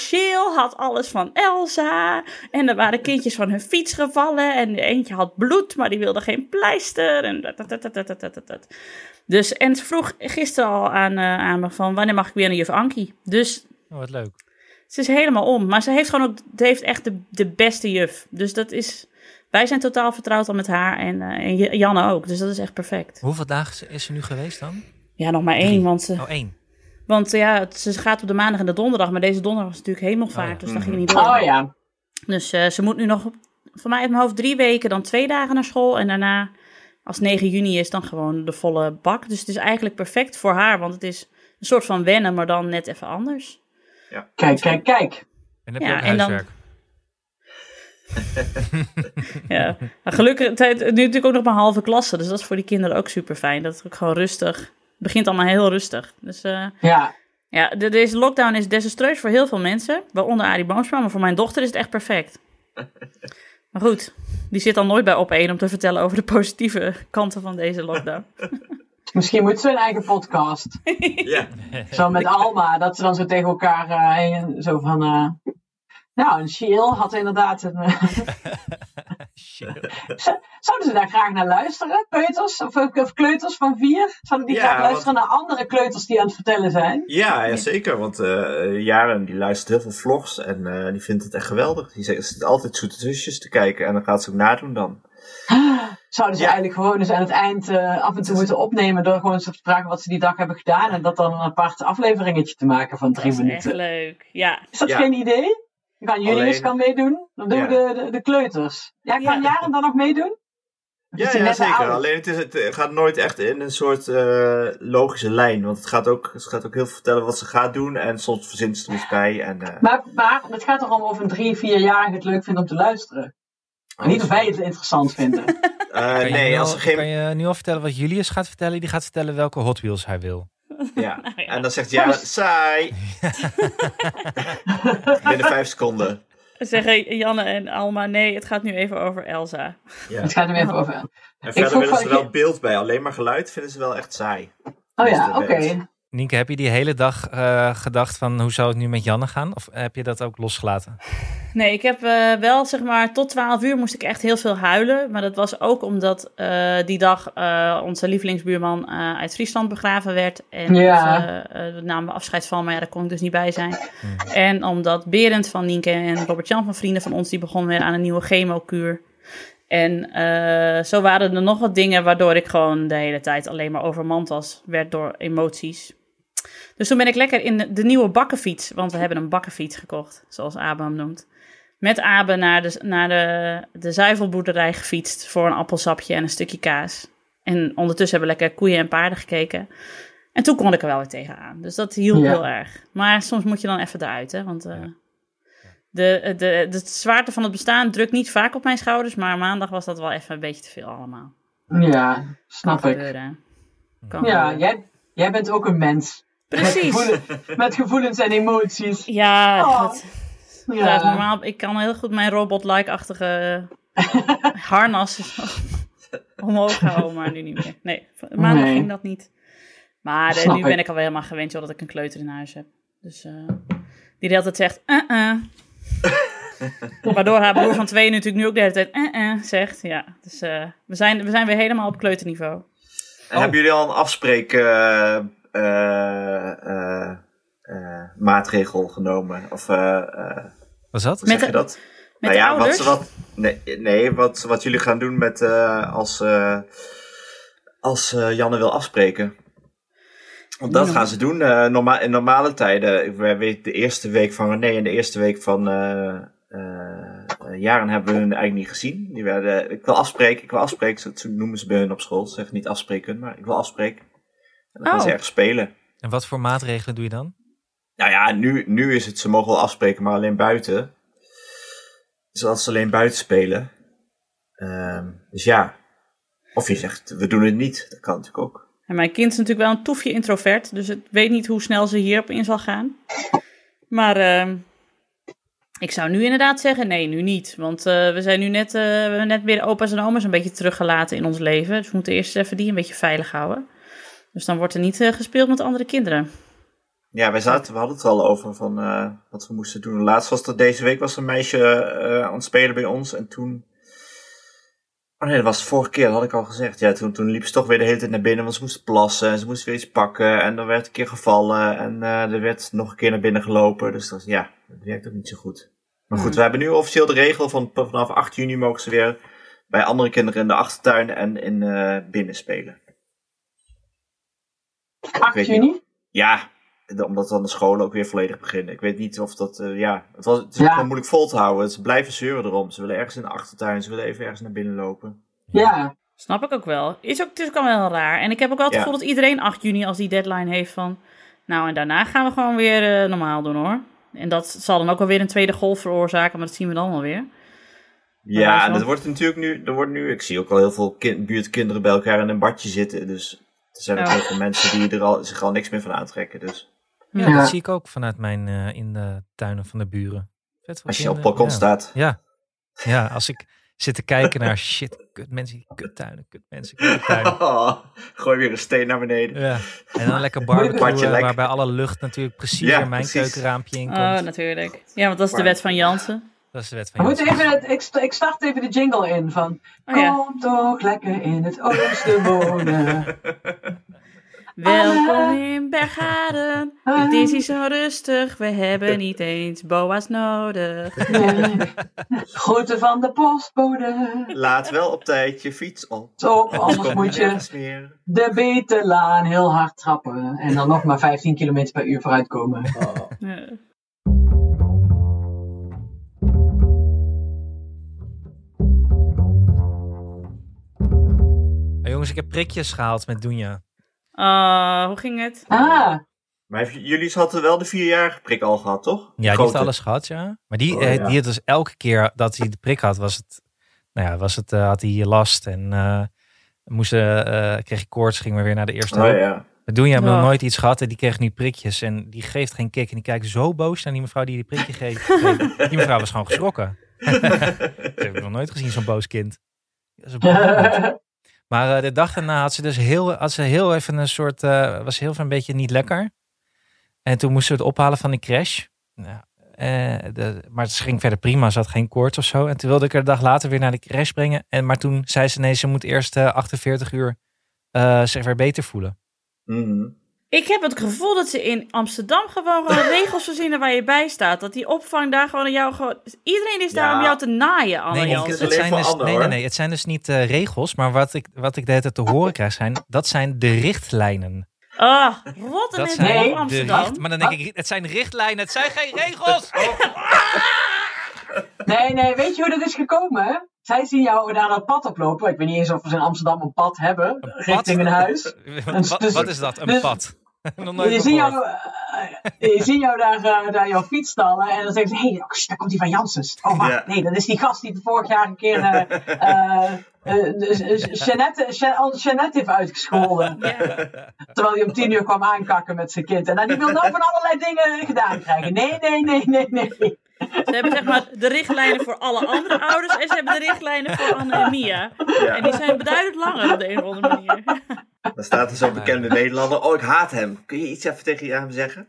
had alles van Elsa. En er waren kindjes van hun fiets gevallen en eentje had bloed, maar die wilde geen pleister. En dat, dat, dat, dat, dat, dat, dat, dat. Dus, en ze vroeg gisteren al aan, eh, aan me van, wanneer mag ik weer naar juf Ankie? Dus Oh, wat leuk. Ze is helemaal om. Maar ze heeft gewoon ook ze heeft echt de, de beste juf. Dus dat is. Wij zijn totaal vertrouwd al met haar en, eh, en Janne ook. Dus dat is echt perfect. Hoeveel dagen is ze nu geweest dan? Ja, nog maar één. Drie. Want, ze, Oh, één. want ja, ze gaat op de maandag en de donderdag. Maar deze donderdag was natuurlijk hemelvaart. Oh ja. Dus dat ging niet door. Oh ja. Dus eh, ze moet nu nog, voor mij uit mijn hoofd, drie weken, dan twee dagen naar school. En daarna, als 9 juni is, dan gewoon de volle bak. Dus het is eigenlijk perfect voor haar, want het is een soort van wennen, maar dan net even anders. Kijk, kijk, kijk. En heb je Ja, ook dan- huiswerk? [LAUGHS] Ja, maar gelukkig, het, het- nu natuurlijk ook nog maar halve klasse, dus dat is voor die kinderen ook super fijn. Dat het ook gewoon rustig, het begint allemaal heel rustig. Dus eh, Ja. ja, de, deze lockdown is desastreus voor heel veel mensen, waaronder Arie Boomsma, maar voor mijn dochter is het echt perfect. [LAUGHS] Maar goed, die zit dan nooit bij op één om te vertellen over de positieve kanten van deze lockdown. [LAUGHS] Misschien moet ze een eigen podcast. [LAUGHS] Ja. Zo met Alma, dat ze dan zo tegen elkaar heen- zo van. eh, nou, een Shiel had inderdaad een. eh. [LAUGHS] [LAUGHS] Zouden ze daar graag naar luisteren? Peuters of, of kleuters van vier? Zouden die Ja, graag want- luisteren naar andere kleuters die aan het vertellen zijn? Ja, ja, zeker. Want Jaren die luistert heel veel vlogs en die vindt het echt geweldig. Die zegt, zit altijd zoete zusjes te kijken en dan gaat ze ook nadoen dan. [GASPS] Zouden ze Ja. eigenlijk gewoon eens aan het eind eh, af en toe moeten opnemen door gewoon eens te vragen wat ze die dag hebben gedaan en dat dan een apart afleveringetje te maken van Dat drie is echt minuten. leuk. Ja, Is dat Ja. geen idee? Dan gaan jullie eens kan meedoen. Dan doen Ja. we de, de, de kleuters. Ja, kan Ja. Jaren dan nog meedoen? Ja, ja zeker. oud? Alleen het, is, het gaat nooit echt in een soort eh, logische lijn. Want het gaat ook, ze gaat ook heel veel vertellen wat ze gaat doen. En soms verzint ze er iets bij. En, eh, Maar, maar het gaat toch om of een drie, vierjarige het leuk vindt om te luisteren. Niet of wij het interessant vinden. [LAUGHS] Eh, Kan je, nee, nu als al, er geen... kan je nu al vertellen wat Julius gaat vertellen? Die gaat vertellen welke Hot Wheels hij wil. Ja. [LAUGHS] ja. En dan zegt Jaren, saai. [LAUGHS] Binnen vijf seconden. zeggen Janne en Alma, nee, het gaat nu even over Elsa. Ja. Het gaat er even over. En verder willen ze wel beeld bij. Alleen maar geluid vinden ze wel echt saai. Oh ja, oké. Nienke, heb je die hele dag eh, gedacht van hoe zou het nu met Janne gaan? Of heb je dat ook losgelaten? Nee, ik heb eh, wel, zeg maar, tot 12 uur moest ik echt heel veel huilen. Maar dat was ook omdat eh, die dag eh, onze lievelingsbuurman eh, uit Friesland begraven werd. En Ja. we namen afscheid van, maar ja, daar kon ik dus niet bij zijn. En omdat Berend van Nienke en Robert-Jan van vrienden van ons, die begonnen weer aan een nieuwe chemokuur. En eh, zo waren er nog wat dingen waardoor ik gewoon de hele tijd alleen maar overmand was. Werd door emoties. Dus toen ben ik lekker in de, nieuwe bakkenfiets, want we hebben een bakkenfiets gekocht, zoals Abe hem noemt. Met Abe naar de, naar de, de zuivelboerderij gefietst voor een appelsapje en een stukje kaas. En ondertussen hebben we lekker koeien en paarden gekeken. En toen kon ik er wel weer tegenaan. Dus dat hielp Ja. heel erg. Maar soms moet je dan even eruit, hè. Want eh, de, de, de zwaarte van het bestaan drukt niet vaak op mijn schouders. Maar maandag was dat wel even een beetje te veel allemaal. Ja, snap kan ik. gebeuren. Kan Ja, gebeuren. jij, jij bent ook een mens. Met, Precies. gevoelen, met gevoelens en emoties. Ja, Oh. dat, Ja. Ja. normaal, ik kan heel goed mijn robot-like-achtige [LAUGHS] harnas omhoog houden, maar nu niet meer. Nee, maandag Nee. ging dat niet. Maar eh, nu ik. ben ik alweer helemaal gewend joh, dat ik een kleuter in huis heb. Dus eh, die de hele tijd zegt, uh-uh. [LAUGHS] Waardoor haar broer van twee natuurlijk nu ook de hele tijd uh-uh zegt. Ja, dus eh, we, zijn, we zijn weer helemaal op kleuterniveau. En Oh. hebben jullie al een afspreek maatregel genomen? Of eh, eh, Was dat? hoe Met zeg je de- dat? Met nou de ja, ouders? Wat, wat, nee, nee wat, wat jullie gaan doen met eh, als, eh, als eh, Janne wil afspreken. Want dat Ja. gaan ze doen. eh, norma in normale tijden, de eerste week van René en de eerste week van eh eh, eh, Jaren hebben we hun eigenlijk niet gezien. Die werden, ik wil afspreken, ik wil afspreken. Zo noemen ze bij hun op school. Ze zeggen niet afspreken, maar ik wil afspreken. En dan gaan Oh. ze ergens spelen. En wat voor maatregelen doe je dan? Nou ja, nu, nu is het, ze mogen wel afspreken, maar alleen buiten. Zodat ze alleen buiten spelen. Ehm, dus ja. Of je zegt, we doen het niet. Dat kan natuurlijk ook. En mijn kind is natuurlijk wel een toefje introvert, dus ik weet niet hoe snel ze hierop in zal gaan. Maar ehm, ik zou nu inderdaad zeggen, nee, nu niet. Want eh, we zijn nu net, eh, we hebben net weer opa's en oma's een beetje teruggelaten in ons leven. Dus we moeten eerst even die een beetje veilig houden. Dus dan wordt er niet eh, gespeeld met andere kinderen. Ja, wij zaten, we hadden het al over van eh, wat we moesten doen. Laatst was er deze week was een meisje eh, aan het spelen bij ons. En toen Oh nee, dat was de vorige keer, dat had ik al gezegd. Ja, toen, toen liep ze toch weer de hele tijd naar binnen, want ze moesten plassen en ze moesten weer iets pakken. En dan werd een keer gevallen en er werd nog een keer naar binnen gelopen. Dus dat, ja, dat werkt ook niet zo goed. Maar goed, Hmm. we hebben nu officieel de regel van vanaf 8 juni mogen ze weer bij andere kinderen in de achtertuin en in uh, binnen spelen. 8 weet juni? Ja, omdat dan de scholen ook weer volledig beginnen. Ik weet niet of dat, uh, ja, het, was, het is Ja. gewoon moeilijk vol te houden. Ze blijven zeuren erom. Ze willen ergens in de achtertuin, ze willen even ergens naar binnen lopen. Ja. Snap ik ook wel. Is ook, het is ook al wel raar. En ik heb ook wel het Ja. gevoel dat iedereen 8 juni als die deadline heeft van... Nou, en daarna gaan we gewoon weer eh, normaal doen hoor. En dat zal dan ook wel weer een tweede golf veroorzaken, maar dat zien we dan wel weer. Ja, en dat wordt natuurlijk nu, er wordt nu, ik zie ook al heel veel kind, buurtkinderen bij elkaar in een badje zitten. Dus er zijn ook heel veel mensen die er al, zich al niks meer van aantrekken. Dus Ja, Ja. dat zie ik ook vanuit mijn eh, in de tuinen van de buren. Vet als je op het kinderen, balkon ja. staat. Ja. ja, als ik zit te kijken naar shit, kut mensen, kuttuinen, kut mensen, [LAUGHS] [LAUGHS] gooi weer een steen naar beneden. Ja, en dan lekker barbecue, lek. waarbij alle lucht natuurlijk precies Ja, in mijn precies. keukenraampje in komt. Oh, natuurlijk. Ja, want dat is de wet van Jansen. Dat is de wet We van even het, ik, ik start even de jingle in van... Oh ja. Kom toch lekker in het oosten wonen. [LAUGHS] Welkom in Bergharen. Het is hier zo rustig. We hebben [LAUGHS] niet eens boa's nodig. Groeten van de postbode. Laat wel op tijd je fiets op. Zo, Anders moet je de Betelaan heel hard trappen. En dan nog maar 15 km per uur vooruitkomen. Ja. Jongens, ik heb prikjes gehaald met Doenja. Oh, hoe ging het? Ah, Maar heeft- jullie hadden wel de vierjarige prik al gehad, toch? Ja, die heeft alles gehad, ja. Maar die, Oh, eh, ja. die had dus elke keer dat hij de prik had, was het, nou ja, was het, eh, had hij last en eh moest, kreeg hij koorts, ging we weer naar de eerste Oh hulp. ja. Doenja hebben nog nooit iets gehad en die kreeg nu prikjes en die geeft geen kick en die kijkt zo boos naar die mevrouw die die prikje [LAUGHS] geeft. die mevrouw was gewoon geschrokken. Dat heb ik nog nooit gezien, zo'n boos kind. Dat is een boos kind. Maar eh, de dag daarna had ze dus heel, had ze heel even een soort, eh, was heel even een beetje niet lekker. En toen moesten we het ophalen van die crash. Nou, eh, maar het ging verder prima, ze had geen koorts of zo. En toen wilde ik er de dag later weer naar de crash brengen. En, maar toen zei ze nee, ze moet eerst eh, 48 uur zich weer beter voelen. Mhm. Ik heb het gevoel dat ze in Amsterdam gewoon gewoon [LAUGHS] regels verzinnen waar je bij staat. Dat die opvang daar gewoon aan jou gewoon... Iedereen is daar Ja. om jou te naaien, Anne Nee, het zijn dus, Anne, nee, nee, nee, het zijn dus niet eh, regels, maar wat ik, wat ik de hele tijd te horen krijg zijn, dat zijn de richtlijnen. Ah, rot en Dat het zijn Nee. op de Amsterdam. richt- maar dan denk ik, het zijn richtlijnen, het zijn geen regels. [LAUGHS] nee, nee, weet je hoe dat is gekomen? Zij zien jou daar dat pad oplopen. Ik weet niet eens of we in Amsterdam een pad hebben. Een pad? richting een huis. [LAUGHS] wat, dus- wat is dat? Een dus- pad? [LAUGHS] Je ziet jou, eh, je ziet jou daar, eh, daar jouw fiets stallen en dan zeggen ze, hé, hey, daar komt die van Janssens. Oh, wacht, Ja. nee, dat is die gast die vorig jaar een keer eh eh, eh, dus- dus Jeannette, Jeannette heeft uitgescholden. Terwijl hij om tien uur kwam aankakken met zijn kind. En dan die wil nou van allerlei dingen gedaan krijgen. Nee, nee, nee, nee, nee. Ze hebben zeg maar de richtlijnen voor alle andere ouders en ze hebben de richtlijnen voor Anne en Mia. En die zijn beduidend langer op de een of andere manier. Dan staat er zo'n bekende Nederlander. Oh, ik haat hem. Kun je iets even tegen hem zeggen?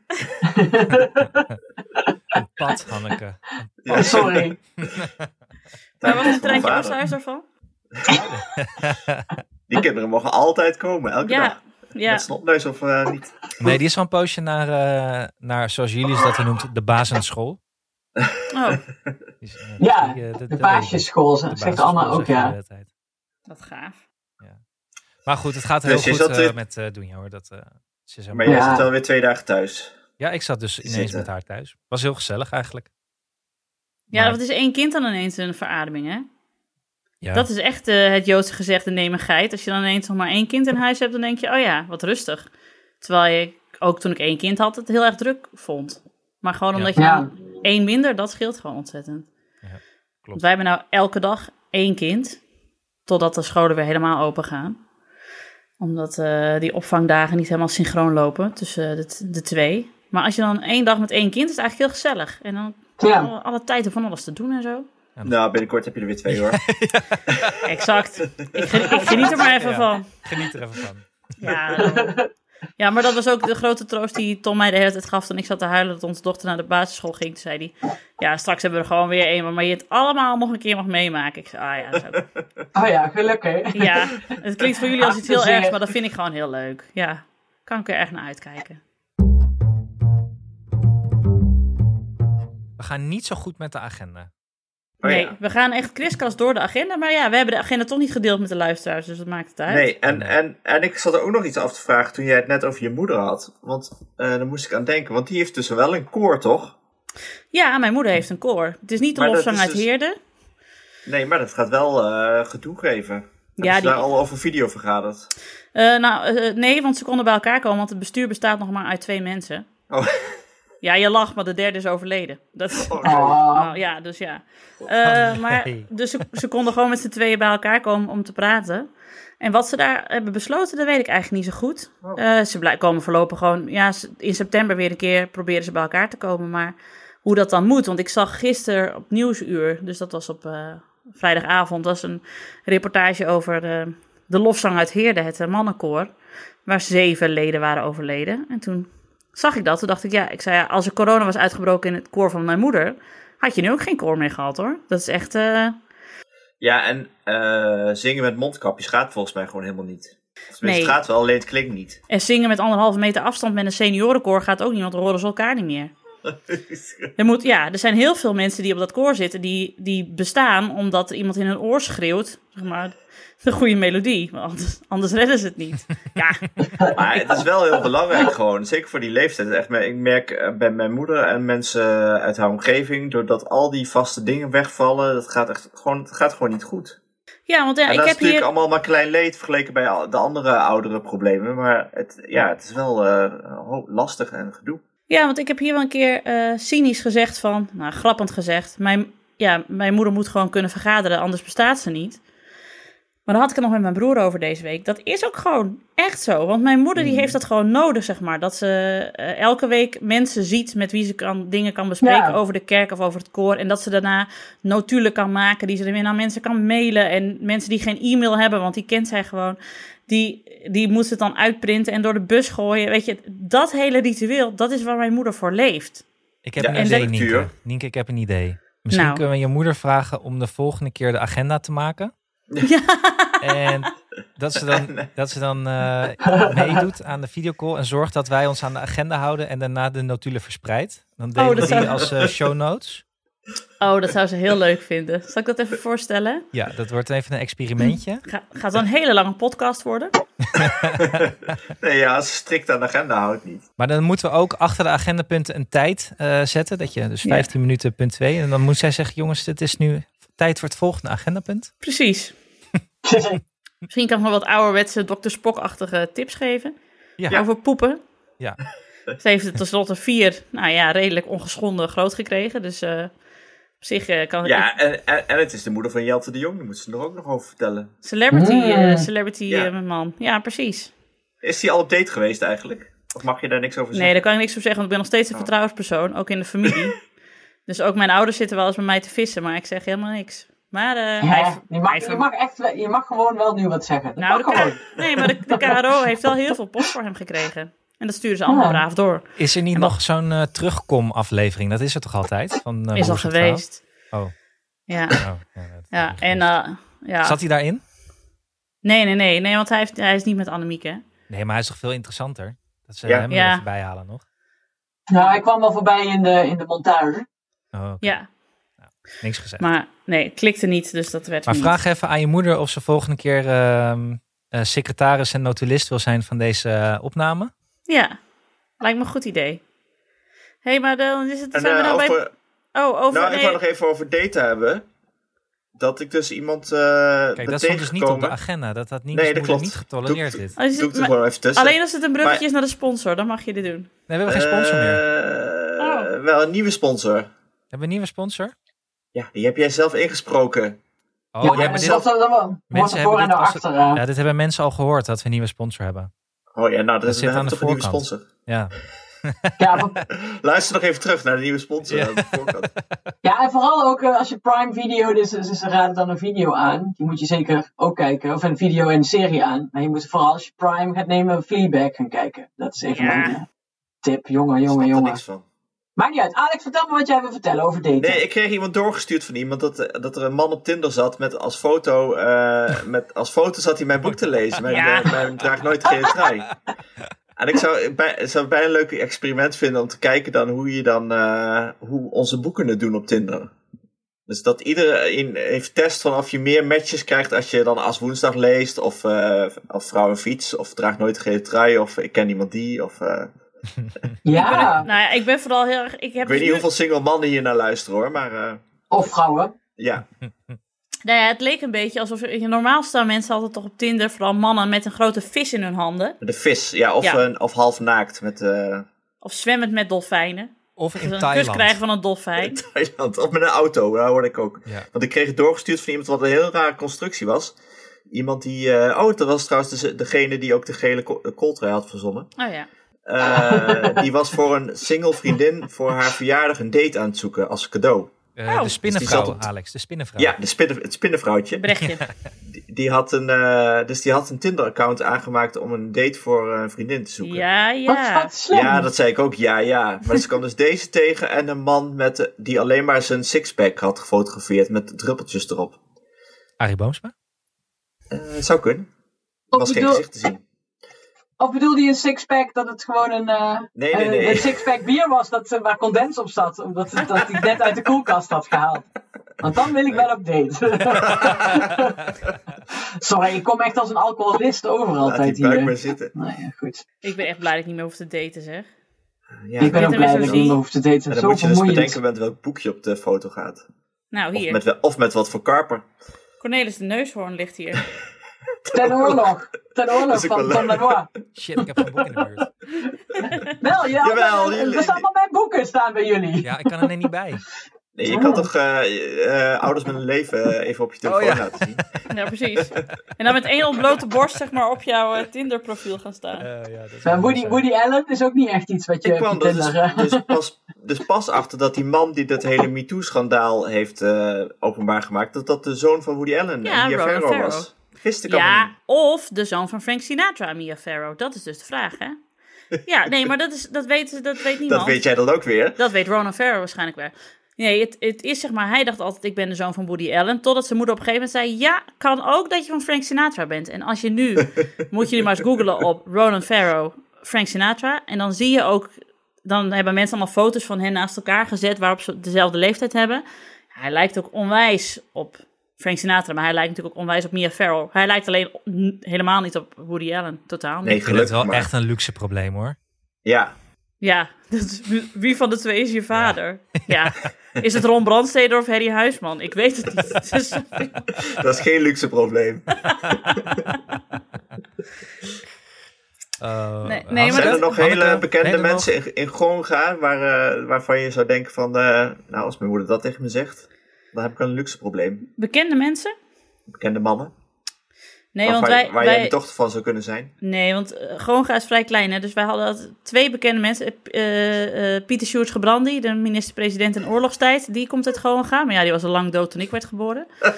Een pad, Hanneke. Oh, [LAUGHS] sorry. Maar was het treintje. Oosthuis daarvan? [LAUGHS] Die kinderen mogen altijd komen, elke Ja, dag. ja. Met snotneus of eh, niet. Nee, die is van een poosje naar, eh, naar, zoals jullie dat noemt, de basisschool. Oh, [LAUGHS] Ja, die, De De zegt basisschool ook, zegt ja. wat gaaf. Maar goed, het gaat heel Dus goed eh, met eh Doenja hoor. Dat, eh, ze Maar jij Ja. zit alweer twee dagen thuis. Ja, ik zat dus ineens Zitten. met haar thuis. Was heel gezellig eigenlijk. Ja, Maar- dat is één kind dan ineens een verademing, hè? Ja. Dat is echt eh, het Joodse gezegde neem een geit. Als je dan ineens nog maar één kind in huis hebt, dan denk je, oh ja, wat rustig. Terwijl je, ook toen ik één kind had, het heel erg druk vond. Maar gewoon omdat je Ja. dan één minder, dat scheelt gewoon ontzettend. Want klopt. wij hebben nou elke dag één kind, totdat de scholen weer helemaal open gaan. Omdat eh, die opvangdagen niet helemaal synchroon lopen tussen de, t- de twee. Maar als je dan één dag met één kind, is het eigenlijk heel gezellig. En dan Ja. alle, alle tijd om van alles te doen en zo. Nou, binnenkort heb je er weer twee hoor. [LAUGHS] Exact. Ik, gen- ik geniet er maar even Ja. van. Geniet er even van. Ja. Ja, maar dat was ook de grote troost die Tom mij de hele tijd gaf toen ik zat te huilen dat onze dochter naar de basisschool ging. Toen zei hij, ja, straks hebben we er gewoon weer een, maar je het allemaal nog een keer mag meemaken. Ik zei, ah ja, dat is ook- Oh ja, gelukkig. ja, het klinkt voor jullie als iets heel ergs, maar dat vind ik gewoon heel leuk. Ja, kan ik er echt naar uitkijken. We gaan niet zo goed met de agenda. Oh nee, ja. we gaan echt kriskast door de agenda, maar ja, we hebben de agenda toch niet gedeeld met de luisteraars, dus dat maakt het uit. Nee, en, en, en ik zat er ook nog iets af te vragen toen jij het net over je moeder had. Want eh daar moest ik aan denken. Want die heeft dus wel een koor, toch? Ja, mijn moeder heeft een koor. Het is niet de lofzang uit dus- Heerde. Nee, maar dat gaat wel eh gedoe geven. Hebben Ja, ze die- daar al over video vergaderd? Eh, nou, nee, want ze konden bij elkaar komen, want het bestuur bestaat nog maar uit twee mensen. Oh, [LAUGHS] Ja, je lacht, maar de derde is overleden. Dat, oh, Oh. oh, ja, dus ja. Eh, maar, nee. dus ze, ze konden gewoon met z'n tweeën bij elkaar komen om te praten. En wat ze daar hebben besloten, dat weet ik eigenlijk niet zo goed. Oh. Eh, ze komen voorlopig gewoon, ja, in september weer een keer proberen ze bij elkaar te komen. Maar hoe dat dan moet, want ik zag gisteren op Nieuwsuur, dus dat was op eh, vrijdagavond, was een reportage over de, de lofzang uit Heerde, het mannenkoor, waar zeven leden waren overleden. En toen zag ik dat, toen dacht ik, ja, ik zei, ja, als er corona was uitgebroken in het koor van mijn moeder, had je nu ook geen koor meer gehad hoor. Dat is echt, eh, Ja, en eh, zingen met mondkapjes gaat volgens mij gewoon helemaal niet. Tenminste, Nee. het gaat wel, alleen het klinkt niet. en zingen met anderhalve meter afstand met een seniorenkoor gaat ook niet, want dan horen ze elkaar niet meer. Er, moet, ja, er zijn heel veel mensen die op dat koor zitten, die, die bestaan omdat er iemand in hun oor schreeuwt, zeg maar, de goede melodie. Want anders, anders redden ze het niet. Ja, [LAUGHS] Maar het is wel heel belangrijk gewoon, zeker voor die leeftijd. Echt, ik merk eh, bij mijn moeder en mensen uit haar omgeving, doordat al die vaste dingen wegvallen, dat gaat echt gewoon, het gaat gewoon niet goed. ja want ja, en ik dat is natuurlijk hier... allemaal maar klein leed vergeleken bij de andere oudere problemen. Maar het, ja, het is wel eh, lastig en gedoe. Ja, want ik heb hier wel een keer eh, cynisch gezegd van, nou grappend gezegd, mijn, ja, mijn moeder moet gewoon kunnen vergaderen, anders bestaat ze niet. Maar daar had ik het nog met mijn broer over deze week. Dat is ook gewoon echt zo. Want mijn moeder die heeft dat gewoon nodig, zeg maar. Dat ze eh, elke week mensen ziet met wie ze kan, dingen kan bespreken Ja. over de kerk of over het koor. En dat ze daarna notulen kan maken, die ze er weer naar mensen kan mailen. En mensen die geen e-mail hebben, want die kent zij gewoon. Die, die moet ze dan uitprinten en door de bus gooien. Weet je, dat hele ritueel, dat is waar mijn moeder voor leeft. Ik heb Ja, een en idee. Nienke. Nienke, ik heb een idee. Misschien Nou. kunnen we je moeder vragen om de volgende keer de agenda te maken. Ja. En dat ze dan, [LAUGHS] dat ze dan eh, meedoet aan de videocall en zorgt dat wij ons aan de agenda houden en daarna de notulen verspreidt. Dan delen Oh, we dat die zou- als eh, show notes. Oh, dat zou ze heel leuk vinden. Zal ik dat even voorstellen? Ja, dat wordt even een experimentje. Ga, gaat wel een hele lange podcast worden. [LAUGHS] Nee, ja, als ze strikt aan de agenda houdt niet. Maar dan moeten we ook achter de agendapunten een tijd eh, zetten. Dat je dus 15 minuten punt 2. En dan moet zij zeggen, jongens, dit is nu tijd voor het volgende agendapunt. Precies. [LAUGHS] Misschien kan ik nog wat ouderwetse Dr. Spock-achtige tips geven. Ja. Over poepen. Ja. Ze heeft het tenslotte vier, nou ja, redelijk ongeschonden groot gekregen. Dus eh, op zich eh, kan. Ja, en, en, en het is de moeder van Jelte de Jong, daar moet ze er ook nog over vertellen. Celebrity, Mm. eh, celebrity Ja. eh, man. Ja, precies. Is die al op date geweest eigenlijk? Of mag je daar niks over Nee, zeggen? daar kan ik niks over zeggen, want ik ben nog steeds een Oh. vertrouwenspersoon, ook in de familie. [LAUGHS] dus ook mijn ouders zitten wel eens bij mij te vissen, maar ik zeg helemaal niks. Maar eh, hij, Ja, je, mag, hij je, mag echt, je mag gewoon wel nu wat zeggen. Dat Nou, mag de nee, maar de, de KRO heeft wel heel veel post voor hem gekregen. En dat sturen ze allemaal Ja. braaf door. Is er niet En nog zo'n eh, terugkom-aflevering? Dat is er toch altijd? Van, eh, is al geweest. Oh, Ja, oh, ja, dat- ja. en eh, ja. Zat hij daarin? Nee, nee, nee, nee, want hij, heeft, hij is niet met Annemiek, hè? Nee, maar hij is toch veel interessanter? Dat ze Ja. hem er Ja. even bij halen nog. Nou, hij kwam wel voorbij in de, in de montage. Oh, oké. Ja, Niks gezegd. maar nee, het klikte niet, dus dat werd Maar niet. vraag even aan je moeder of ze volgende keer ehm, eh, secretaris en notulist wil zijn van deze opname. Ja, lijkt me een goed idee. Hé, hey, maar dan is het... En, zijn we eh, nou bij... over, Oh, over... nou, ik nee. wil nog even over data hebben. Dat ik dus iemand eh Kijk, ben dat stond dus niet op de agenda. Dat had niet, Nee, dat klopt. niet getolereerd Doe- dit. Oh, is Doe het- ik maar- gewoon even tussen. Alleen als het een bruggetje Maar- is naar de sponsor, dan mag je dit doen. Nee, we hebben geen sponsor meer. Eh, Oh. Wel een nieuwe sponsor. Hebben we een nieuwe sponsor? Ja, die heb jij zelf ingesproken. Oh, ja, ja, maar dit, mensen er voor hebben en dit ja, dit hebben mensen al gehoord, dat we een nieuwe sponsor hebben. Oh ja, nou, dat, Dat is zit aan dan de toch een nieuwe sponsor. Ja. [LAUGHS] Ja, maar- [LAUGHS] Luister nog even terug naar de nieuwe sponsor Ja. aan de voorkant. [LAUGHS] ja, en vooral ook eh, als je Prime Video, dus, dus ze raden dan een video aan. Die moet je zeker ook kijken. Of een video en een serie aan. Maar je moet vooral als je Prime gaat nemen, Fleabag gaan kijken. Dat is even Ja. mijn eh, tip. Jongen, Ik snap jongen, jongen. Maakt niet uit. Alex, vertel me wat jij wil vertellen over daten. Nee, ik kreeg iemand doorgestuurd van iemand dat, eh, dat er een man op Tinder zat met als foto, eh, [LAUGHS] met als foto zat hij mijn boek te lezen. Mijn, Ja. mijn, mijn draag nooit geen trui. En ik zou, bij, zou het bijna een leuk experiment vinden om te kijken dan hoe je dan, eh, hoe onze boeken het doen op Tinder. Dus dat iedereen even test van of je meer matches krijgt als je dan als woensdag leest, of, eh of vrouw en fiets, of draag nooit een gele trui, of ik ken iemand die, of... eh, ja, Nou ja, ik ben vooral heel erg... Ik, heb ik weet dus niet hoeveel single mannen hier naar luisteren hoor, maar eh, of vrouwen. ja. Nou ja, het leek een beetje alsof... je- Normaal staan mensen altijd toch op Tinder, vooral mannen met een grote vis in hun handen. De vis, ja, of, Ja. Een, of half naakt met eh Of zwemmend met dolfijnen. Of in Dus een kus krijgen van een dolfijn. Thailand. Of met een auto, daar hoorde ik ook. Ja. Want ik kreeg het doorgestuurd van iemand wat een heel rare constructie was. Iemand die, eh, oh, dat was trouwens de, degene die ook de gele kooltrui had verzonnen. Oh ja. Eh, die was voor een single vriendin voor haar verjaardag een date aan het zoeken als cadeau. Eh, Oh. de spinnenvrouw, Dus op- Alex. De spinnenvrouw. Ja, de spinnen, het spinnenvrouwtje. Brechtje. Die, die had een, eh, dus die had een Tinder-account aangemaakt om een date voor eh, een vriendin te zoeken. Ja, ja. wat slim. Ja, dat zei ik ook. Ja, ja. Maar ze kwam dus deze tegen en een man met, die alleen maar zijn sixpack had gefotografeerd met druppeltjes erop. Arie Boomsma? Eh, zou kunnen. Of was geen gezicht te zien. Of bedoelde je een sixpack dat het gewoon een, eh, Nee, nee, een- nee. een sixpack bier was dat, eh, waar condens op zat? Omdat het- dat hij net uit de koelkast had gehaald. Want dan wil ik wel op date. [LAUGHS] Sorry, ik kom echt als een alcoholist over Laat altijd die buik hier. maar zitten. Nou ja, goed. Ik ben echt blij dat ik niet meer hoef te daten, zeg. Ja, ik ben ook blij dat ik niet meer hoef te daten. en dan Zo moet je dus bedenken met welk boekje op de foto gaat. Nou, Of hier. met, wel- of met wat voor karper. Cornelis de Neushoorn ligt hier. Ten oorlog. Van Tom Lanois. Shit, ik heb geen boek in de buurt. [LAUGHS] Wel, ja, Jawel, jullie- er staan allemaal mijn boeken staan bij jullie. Ja, ik kan er net niet bij. Nee, je kan toch eh, eh, ouders met een leven eh, even op je telefoon Oh, ja. laten zien. [LAUGHS] Ja, precies. En dan met één ontblote borst, zeg maar, op jouw Tinder-profiel gaan staan. Eh, ja, dat is Maar wel Woody. Woody Allen is ook niet echt iets wat je Ik kwam Tinder... dus, dus, [LAUGHS] pas, dus pas achter dat die man die dat hele MeToo-schandaal heeft eh, openbaar gemaakt, dat dat de zoon van Woody Allen, Ja, Farrow. was. Ja, of de zoon van Frank Sinatra, Mia Farrow. Dat is dus de vraag, hè? Ja, nee, maar dat, is, dat, weet, dat weet [LAUGHS] niemand. Dat weet jij dan ook weer. Dat weet Ronan Farrow waarschijnlijk wel. Nee, het, het is zeg maar, hij dacht altijd, ik ben de zoon van Woody Allen. Totdat zijn moeder op een gegeven moment zei, ja, kan ook dat je van Frank Sinatra bent. En als je nu, [LAUGHS] moet je maar eens googlen op Ronan Farrow, Frank Sinatra. En dan zie je ook, dan hebben mensen allemaal foto's van hen naast elkaar gezet, waarop ze dezelfde leeftijd hebben. Hij lijkt ook onwijs op Frank Sinatra, maar hij lijkt natuurlijk ook onwijs op Mia Farrow. Hij lijkt alleen helemaal niet op Woody Allen, totaal niet. Nee, Ik vind het gelukkig wel maar. echt een luxe probleem hoor. Ja, Ja, [LAUGHS] dus wie- van de twee is je vader? [LAUGHS] Ja. Is het Ron Brandsteder of Harry Huisman? Ik weet het niet. Is- [LAUGHS] dat is geen luxe probleem. Eh, Nee, Hanneke? nee, maar Zijn er dat- nog Hanneke, hele bekende mensen in, in Gonga waar, eh, waarvan je zou denken van, eh, nou als mijn moeder dat tegen me zegt, dan heb ik een luxe probleem. Bekende mensen? Bekende mannen, Nee, waar, want waar- wij... waar jij de wij dochter van zou kunnen zijn. nee, want uh, is vrij klein. Hè? Dus wij hadden twee bekende mensen. Eh, eh, Pieter Sjoerds Gebrandi, de minister-president in oorlogstijd. Die komt uit Gonga. Maar ja, die was al lang dood toen ik werd geboren. [LAUGHS]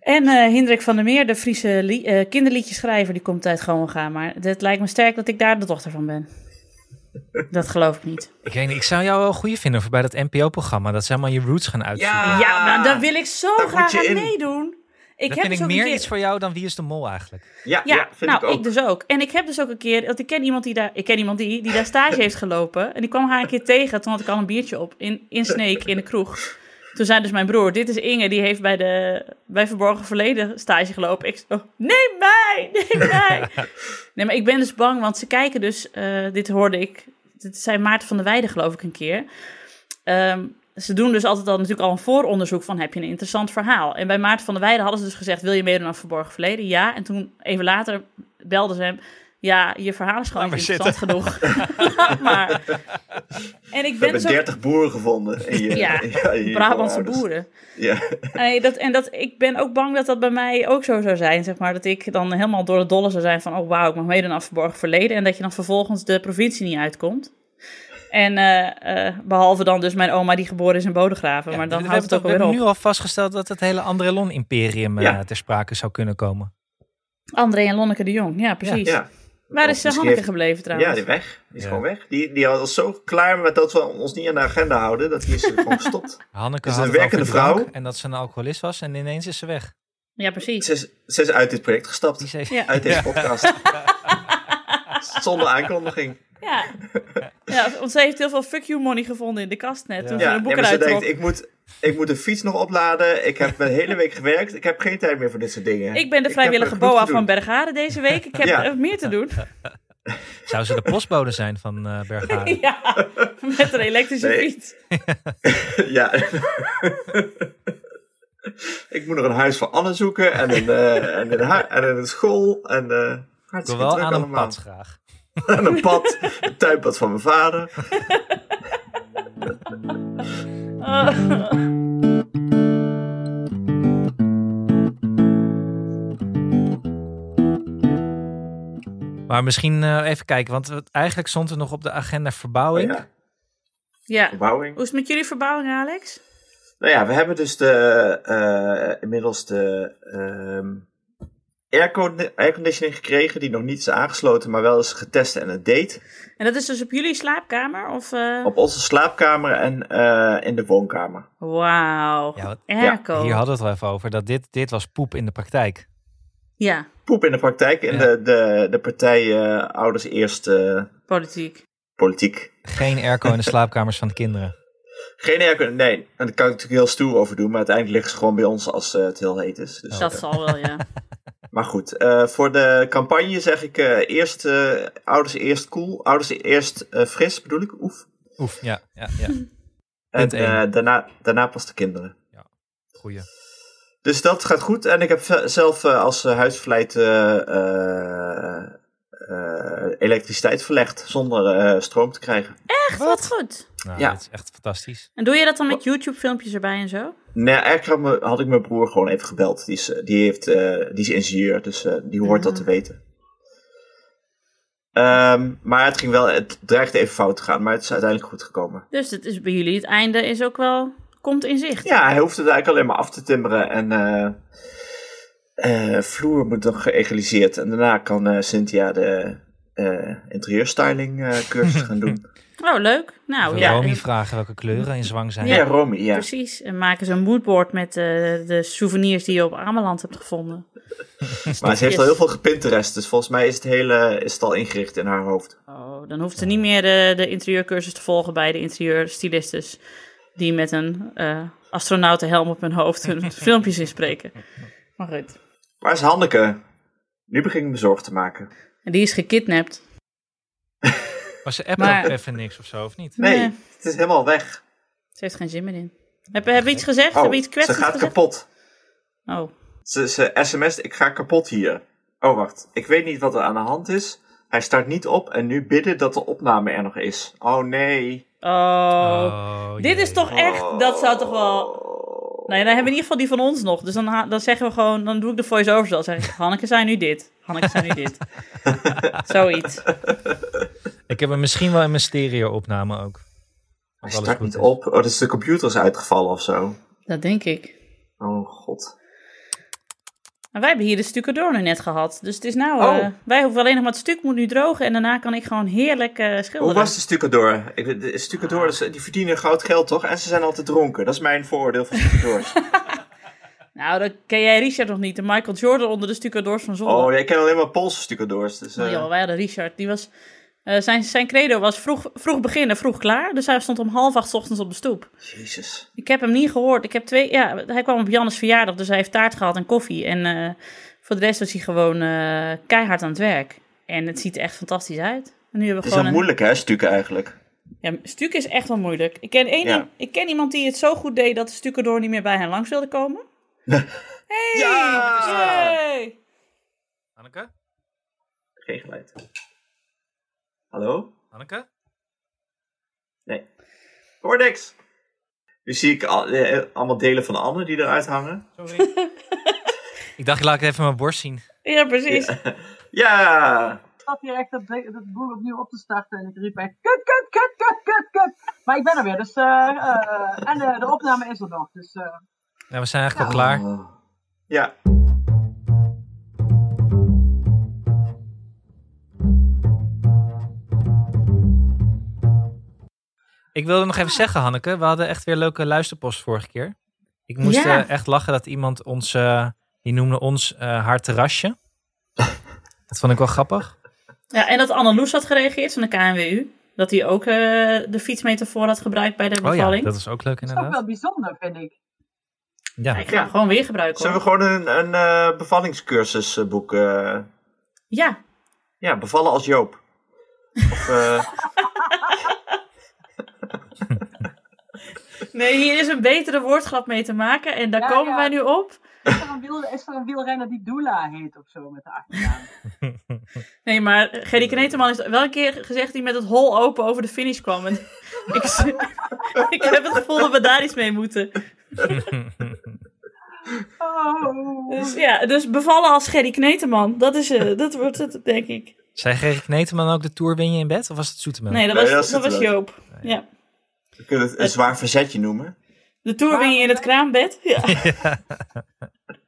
En Hendrik van der Meer, de Friese li- kinderliedjeschrijver, die komt uit Gonga. Maar het lijkt me sterk dat ik daar de dochter van ben. Dat geloof ik niet. Ik weet niet, ik zou jou wel goed vinden voor bij dat NPO-programma. Dat ze helemaal je roots gaan uitzoeken. Ja. Ja, maar daar wil ik zo Daar moet graag je aan in. meedoen. Ik dat heb vind dus ik ook meer een keer... iets voor jou dan Wie is de Mol eigenlijk. Ja, Ja, ja, vind nou, ik ook. dus ook. En ik heb dus ook een keer, want ik ken iemand die daar, ik ken iemand die, die daar stage heeft gelopen. En die kwam haar een keer tegen, toen had ik al een biertje op, in, in Sneek, in de kroeg. Toen zei dus mijn broer, dit is Inge, die heeft bij de, bij Verborgen Verleden stage gelopen. Ik zo, neem mij, [LAUGHS] neem mij. nee, maar ik ben dus bang, want ze kijken dus, eh, dit hoorde ik, dit zei Maarten van der Weijden geloof ik een keer. Ehm, ze doen dus altijd al natuurlijk al een vooronderzoek van heb je een interessant verhaal. En bij Maarten van der Weijden hadden ze dus gezegd, wil je meedoen aan Verborgen Verleden? Ja. En toen even later belden ze hem, ja, je verhaal is gewoon niet interessant genoeg. [LAUGHS] [LAUGHS] Maar. En ik We ben hebben dus ook 30 boeren gevonden. In je, Ja, [LAUGHS] in je Brabantse boeren. Ja. Nee, dat, en dat, ik ben ook bang dat dat bij mij ook zo zou zijn, zeg maar. Dat ik dan helemaal door het dolle zou zijn van, oh wauw, ik mag meedoen aan Verborgen Verleden. En dat je dan vervolgens de provincie niet uitkomt. En eh, eh, behalve dan dus mijn oma die geboren is in Bodegraven. Ja, maar dan we houdt het hebben ook toch- we alweer hebben op. nu al vastgesteld dat het hele Andrelon-imperium eh, Ja. ter sprake zou kunnen komen. André en Lonneke de Jong, ja precies. Ja, Waar is eh, Hanneke heeft- gebleven trouwens? ja die weg. Die is Ja. gewoon weg. Die, die was zo klaar met dat we ons niet aan de agenda houden, dat die is er [LAUGHS] gewoon gestopt. Hanneke Is een werkende vrouw? En dat ze een alcoholist was en ineens is ze weg. Ja, precies. Ze is, ze is uit dit project gestapt. Die zei, Ja. Uit deze podcast. [LAUGHS] Zonder aankondiging. Ja. ja, want ze heeft heel veel fuck you money gevonden in de kast net. Ja. Toen ze Ja, een ja, boek maar ze denkt, ik moet, ik moet de fiets nog opladen. Ik heb een hele week gewerkt. Ik heb geen tijd meer voor dit soort dingen. Ik ben de vrijwillige boa van. Bergharen deze week. Ik heb Ja. meer te doen. [LAUGHS] Zou ze de postbode zijn van eh Bergharen? [LAUGHS] ja, met een elektrische Nee. fiets. [LAUGHS] Ja. ik moet nog een huis voor Anne zoeken. En een, eh, en een, en een school. En eh Ik wil hartstikke wel aan een allemaal. pad graag. Aan een pad. Een tuinpad van mijn vader. [LAUGHS] Maar misschien eh, even kijken, want eigenlijk stond er nog op de agenda verbouwing. Oh ja, ja. verbouwing. Hoe is het met jullie verbouwing, Alex? Nou ja, we hebben dus de, eh, inmiddels de ehm airconditioning gekregen. Die nog niet is aangesloten, maar wel is getest en het deed. En dat is dus op jullie slaapkamer? Of, eh, Op onze slaapkamer en eh, in de woonkamer. Wauw. Ja, Airco. Hier hadden we het wel even over, dat dit, dit was poep in de praktijk. Ja, Poep in de praktijk. In Ja. de, de, de partij eh, Ouders Eerst eh, politiek. Politiek. Geen airco in de slaapkamers van de kinderen. [LAUGHS] Geen airconditioning, nee. En daar kan ik natuurlijk heel stoer over doen. Maar uiteindelijk liggen ze gewoon bij ons als het heel heet is. Dus, Dat zal wel, ja. [LAUGHS] maar goed, eh, voor de campagne zeg ik eh, eerst eh, Ouders Eerst Cool. Ouders Eerst eh, Fris bedoel ik. Oef. Oef, ja, ja, ja. En eh, daarna, daarna pas de kinderen. Goeie. Dus dat gaat goed. En ik heb zelf eh, als eh, eh, elektriciteit verlegd zonder eh, stroom te krijgen. Echt, wat goed. Nou, Ja. dat is echt fantastisch. En doe je dat dan met YouTube-filmpjes erbij en zo? Nee, eigenlijk had, me- had ik mijn broer gewoon even gebeld. Die is, eh, die heeft, eh, die is ingenieur, dus eh, die hoort dat te weten. Ehm, maar het ging wel, het dreigde even fout te gaan, maar het is uiteindelijk goed gekomen. Dus het is bij jullie, het einde is ook wel, komt in zicht. Ja, hij hoeft het eigenlijk alleen maar af te timmeren en eh, vloer moet nog geëgaliseerd. En daarna kan eh, Cynthia de eh interieurstyling eh, cursus gaan doen. [LAUGHS] Oh, leuk. Nou, Even ja. Romy en- vragen welke kleuren in zwang zijn. Ja, Romy, ja. Precies. En maken ze een moodboard met eh, de souvenirs die je op Ameland hebt gevonden. [LAUGHS] Maar ze heeft al heel veel gepinterest, dus volgens mij is het, hele, is het al ingericht in haar hoofd. Oh, dan hoeft ze niet meer de, de interieurcursus te volgen bij de interieurstylistes. Die met een eh astronautenhelm op hun hoofd hun [LAUGHS] filmpjes inspreken. Maar goed. Waar is Hanneke? Nu begin ik me zorgen te maken. En die is gekidnapt. [LAUGHS] Maar ze appen Maar- ook even niks of zo, of niet? Nee, Nee. het is helemaal weg. Ze heeft geen zin meer in. Hebben heb we iets gezegd? Oh, hebben iets ze kwetsends gaat gezegd? kapot. Oh. Ze, ze sms't, ik ga kapot hier. Oh, wacht. Ik weet niet wat er aan de hand is. Hij start niet op en nu bidden dat de opname er nog is. Oh, nee. Oh. Oh, Dit jee. is toch echt, dat zou toch wel... Nou ja, dan hebben we in ieder geval die van ons nog. Dus dan, ha- dan zeggen we gewoon, dan doe ik de voice-over zo. Zeg ik, Hanneke zei nu dit. Hanneke zei nu dit. [LAUGHS] Zoiets. Ik heb hem misschien wel in mijn stereo-opname ook. Hij start niet is. op. Oh, dus de computer is uitgevallen of zo. Dat denk ik. Oh, god. Maar wij hebben hier de stucadoor nu net gehad. Dus het is nou, Oh. eh, wij hoeven alleen nog maar het stuk moet nu drogen. En daarna kan ik gewoon heerlijk eh, schilderen. Hoe was de stucador? Ik, de stucadors, die verdienen groot geld, toch? En ze zijn altijd dronken. Dat is mijn vooroordeel van stucadors. [LAUGHS] Nou, dan ken jij Richard nog niet. De Michael Jordan onder de stucadoors van Zolder. oh, jij kent alleen maar Poolse stucadors. Dus, Oh, eh, joh, wij hadden Richard. Die was, eh, zijn, zijn credo was vroeg, vroeg beginnen, vroeg klaar. Dus hij stond om half acht 's ochtends op de stoep. Jezus. Ik heb hem niet gehoord. Ik heb twee, ja, hij kwam op Jannes verjaardag, dus hij heeft taart gehad en koffie. En eh, voor de rest was hij gewoon eh, keihard aan het werk. En het ziet er echt fantastisch uit. En nu hebben Het we is gewoon wel een... moeilijk, hè, stukken eigenlijk. Ja, stuk is echt wel moeilijk. Ik ken, één, Ja. ik ken iemand die het zo goed deed dat de stukken niet meer bij hen langs wilde komen. [LAUGHS] Hey! Ja! Yay! Anneke? Geen geluid. Hallo? Anneke? Nee. Hoor niks. Nu zie ik al, eh, allemaal delen van Anne die eruit hangen. Sorry. [LAUGHS] ik dacht, ik laat even mijn borst zien. Ja, precies. Ja! [LAUGHS] Ik zat hier echt dat, dat boel opnieuw op te starten en ik riep echt, kut, kut, kut. Maar ik ben er weer, dus, eh, eh, en de, de opname is er nog. Dus, eh, Ja, we zijn eigenlijk al klaar. Oh. Ja. Ik wilde nog even zeggen, Hanneke, we hadden echt weer leuke luisterpost vorige keer. Ik moest Ja. eh, echt lachen dat iemand ons, eh, die noemde ons eh, haar terrasje. [LAUGHS] dat vond ik wel grappig. Ja, en dat Anneloes had gereageerd van de KNWU. Dat hij ook eh, de fietsmetafoor had gebruikt bij de Oh ja, bevalling. dat is ook leuk dat is ook inderdaad. wel bijzonder, vind ik. Ja, ik ga hem gewoon weer gebruiken Zullen we gewoon een, een eh, bevallingscursus eh, boeken? Ja, ja, bevallen als Joop. Of, eh, [LAUGHS] nee, hier is een betere woordgrap mee te maken. En daar Ja, komen ja. wij nu op. Is er, een wiel, is er een wielrenner die Doula heet of zo met de achternaam? [LAUGHS] Nee, maar Gerry Kneteman is wel een keer gezegd dat hij met het hol open over de finish kwam. En [LAUGHS] ik, [LAUGHS] ik heb het gevoel dat we daar iets mee moeten. Oh. Dus ja, dus bevallen als Gerry Kneteman. Dat, is, eh, dat wordt het, denk ik. Zei Gerrit Kneteman ook de Tour win je in bed? Of was het Zoetemelk? Nee, dat Nee, was, dat is dat was. Joop. Ja. We kunnen het een zwaar verzetje noemen. De Tour win je in het kraambed. [LAUGHS] Ja. [LAUGHS]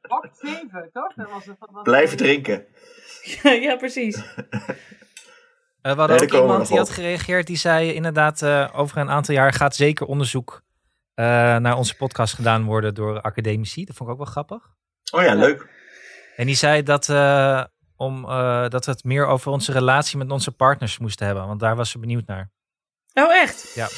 Wacht 7, toch? Dat was, dat was Blijven drinken. [LAUGHS] ja, precies. Eh, we hadden Nee, ook iemand die had gereageerd. Die zei inderdaad, eh, over een aantal jaar gaat zeker onderzoek eh, naar onze podcast gedaan worden door academici. Dat vond ik ook wel grappig. Oh ja, leuk. En die zei dat, eh, om, eh, dat we het meer over onze relatie met onze partners moesten hebben. Want daar was ze benieuwd naar. Oh, echt? Ja,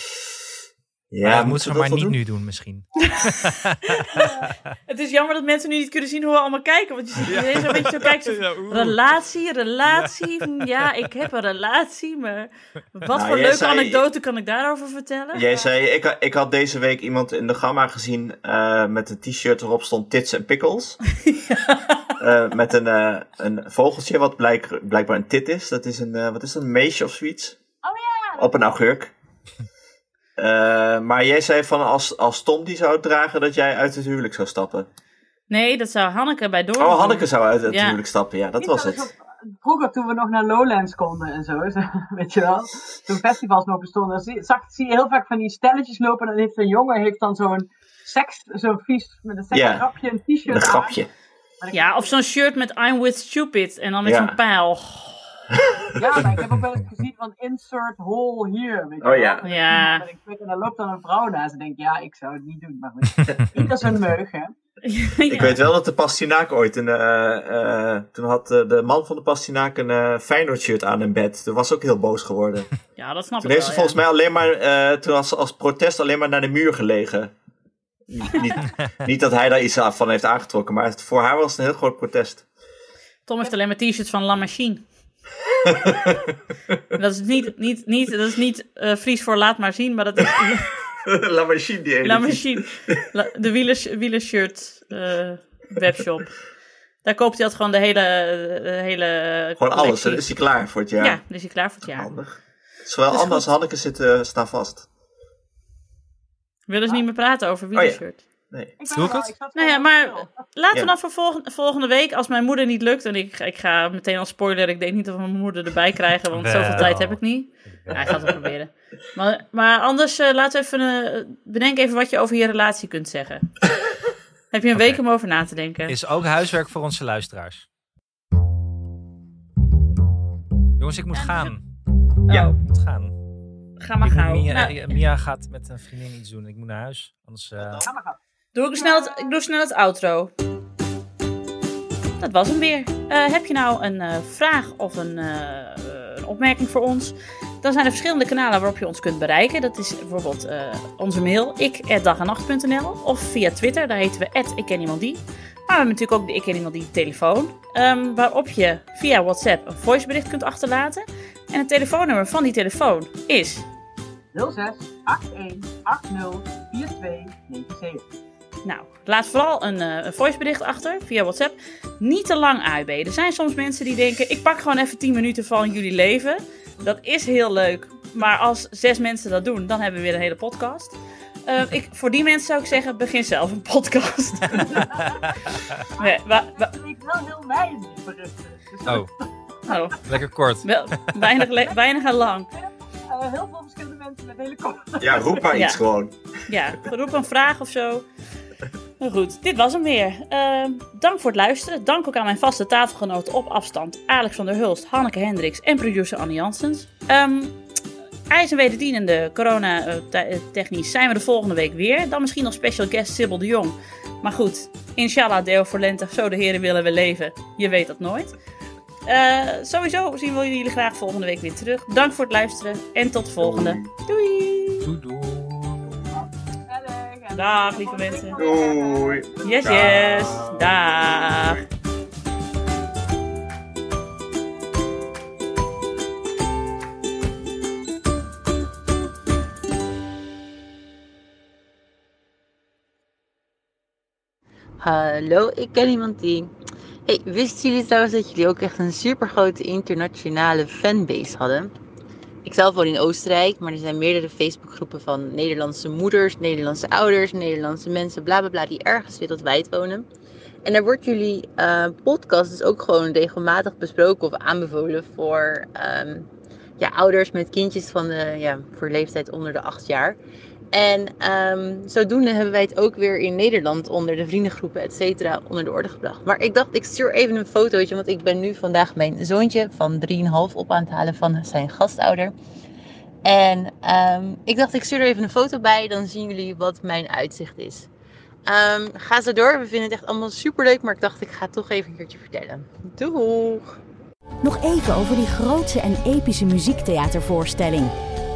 Ja, maar dat moeten we ze maar niet doen? nu doen misschien. [LAUGHS] [LAUGHS] Het is jammer dat mensen nu niet kunnen zien hoe we allemaal kijken. Want je ziet ineens een beetje zo [LAUGHS] kijken. zo, Relatie, relatie. Ja. ja, ik heb een relatie. Maar wat Nou, voor leuke zei- anekdote kan ik daarover vertellen? Jij zei, ik, ik had deze week iemand in de gamma gezien eh, met een t-shirt erop stond tits en pickles. Eh, met een, eh, een vogeltje wat blijk, blijkbaar een tit is. Dat is een, eh, wat is dat, een meisje of zoiets? Oh ja! Op een augurk. Eh, maar jij zei van als, als Tom die zou dragen dat jij uit het huwelijk zou stappen. Nee, dat zou Hanneke bij door. Oh, Hanneke zou uit het Ja. huwelijk stappen, ja, dat Niet was het. op- Vroeger toen we nog naar Lowlands konden en zo, [LAUGHS] weet je wel. Toen festivals nog bestonden, zie, zag, zie je heel vaak van die stelletjes lopen. En dan heeft een jongen heeft dan zo'n seks, zo'n vies, met een Ja. seksgrapje, een t-shirt Een grapje. Ja, of zo'n shirt met I'm with stupid. En dan met Ja. zo'n pijl. Ja, maar ik heb ook wel eens [LAUGHS] gezien van insert hole hier, weet je Oh wel. ja. Ja. En, ik- en dan loopt dan een vrouw naast en denk ja, ik zou het niet doen. Maar goed, [LAUGHS] ieder zijn meug, hè. [LAUGHS] Ik weet wel dat de Pastinaak ooit een. eh, eh, toen had eh, de man van de Pastinaak een Feyenoord shirt aan in bed. Toen was ze ook heel boos geworden. Ja, dat snap Toen ik heeft ze volgens mij alleen maar. eh, toen als, als protest alleen maar naar de muur gelegen. Niet, niet, niet dat hij daar iets van heeft aangetrokken, maar het- voor haar was het een heel groot protest. Tom heeft alleen maar t-shirts van La Machine. [LAUGHS] dat is niet, niet, niet, dat is niet eh, Fries voor laat maar zien, maar dat is [LAUGHS] La Machine die. La Machine. La- de wielers, wielershirt eh, webshop. Daar koopt hij altijd gewoon de hele, de hele Gewoon alles, collectie. dan is hij klaar voor het jaar. Ja, dan is hij klaar voor het jaar. Handig. Zowel Dat is Anne als. Hanneke zitten, staan vast. Willen ze niet meer praten over wielershirt? Nee. Ik ben Doe ik wel- het? Nou ja, maar laten we dan voor volgende, volgende week, als mijn moeder niet lukt, en ik, ik ga meteen al spoiler, ik denk niet dat we mijn moeder erbij krijgen, want zoveel tijd heb ik niet. Ja, ik ga het proberen. Maar, maar anders, eh, laten we even, eh, bedenk even wat je over je relatie kunt zeggen. [LAUGHS] heb je een week om over na te denken. Is ook huiswerk voor onze luisteraars. Jongens, ik moet gaan. Ja. ik moet gaan. Ga maar gauw. Mia, Nou, Mia gaat met een vriendin iets doen. Ik moet naar huis. Anders, eh, Ga maar gaan. Doe ik, snel het, doe snel het outro. Dat was hem weer. Eh, heb je nou een eh, vraag of een, eh, een opmerking voor ons? Dan zijn er verschillende kanalen waarop je ons kunt bereiken. Dat is bijvoorbeeld onze mail, ik@dagenacht.nl of via Twitter, daar heten we ik. Maar we hebben natuurlijk ook de Ik ken iemand die telefoon, ehm, waarop je via WhatsApp een voicebericht kunt achterlaten. En het telefoonnummer van die telefoon is 06 81 80 42 97. Nou, laat vooral een, eh, een voicebericht achter via WhatsApp. Niet te lang AUB. Er zijn soms mensen die denken: ik pak gewoon even 10 minuten van jullie leven. Dat is heel leuk. Maar als zes mensen dat doen, dan hebben we weer een hele podcast. Eh, ik, voor die mensen zou ik zeggen: begin zelf een podcast. [LAUGHS] nee, wa- wa- Ik wel heel weinig. Dus oh, oh, lekker kort. wel, weinig, le- weinig en lang. eh, heel veel verschillende mensen met helikopter. Ja, roep maar Ja. iets gewoon. Ja, roep een vraag of zo. Maar goed, dit was hem weer. Ehm, dank voor het luisteren. Dank ook aan mijn vaste tafelgenoten op afstand. Alex van der Hulst, Hanneke Hendricks en producer Annie Janssens. Ehm IJs en wederdienende corona-technisch zijn we de volgende week weer. Dan misschien nog special guest Sibyl de Jong. Maar goed, inshallah deel voor lente. Zo de heren willen we leven. Je weet dat nooit. Eh, sowieso zien we jullie graag volgende week weer terug. Dank voor het luisteren en tot de volgende. Doei! Doei doei. Dag lieve mensen. Doei. Yes, yes. Dag. Hallo, ik ken iemand die. Hey, wisten jullie trouwens dat jullie ook echt een super grote internationale fanbase hadden? Ik zelf woon in Oostenrijk, maar er zijn meerdere Facebookgroepen van Nederlandse moeders, Nederlandse ouders, Nederlandse mensen, bla bla bla, die ergens wereldwijd wonen. En daar wordt jullie eh, podcast dus ook gewoon regelmatig besproken of aanbevolen voor ehm, ja, ouders met kindjes van de, ja, voor leeftijd onder de 8 jaar. En ehm, zodoende hebben wij het ook weer in Nederland onder de vriendengroepen, et cetera, onder de orde gebracht. Maar ik dacht, ik stuur even een fotootje, want ik ben nu vandaag mijn zoontje van 3,5 op aan het halen van zijn gastouder. En ehm, ik dacht, ik stuur er even een foto bij, dan zien jullie wat mijn uitzicht is. Ehm, ga zo door, we vinden het echt allemaal super leuk, maar ik dacht, ik ga het toch even een keertje vertellen. Doeg! Nog even over die grootse en epische muziektheatervoorstelling.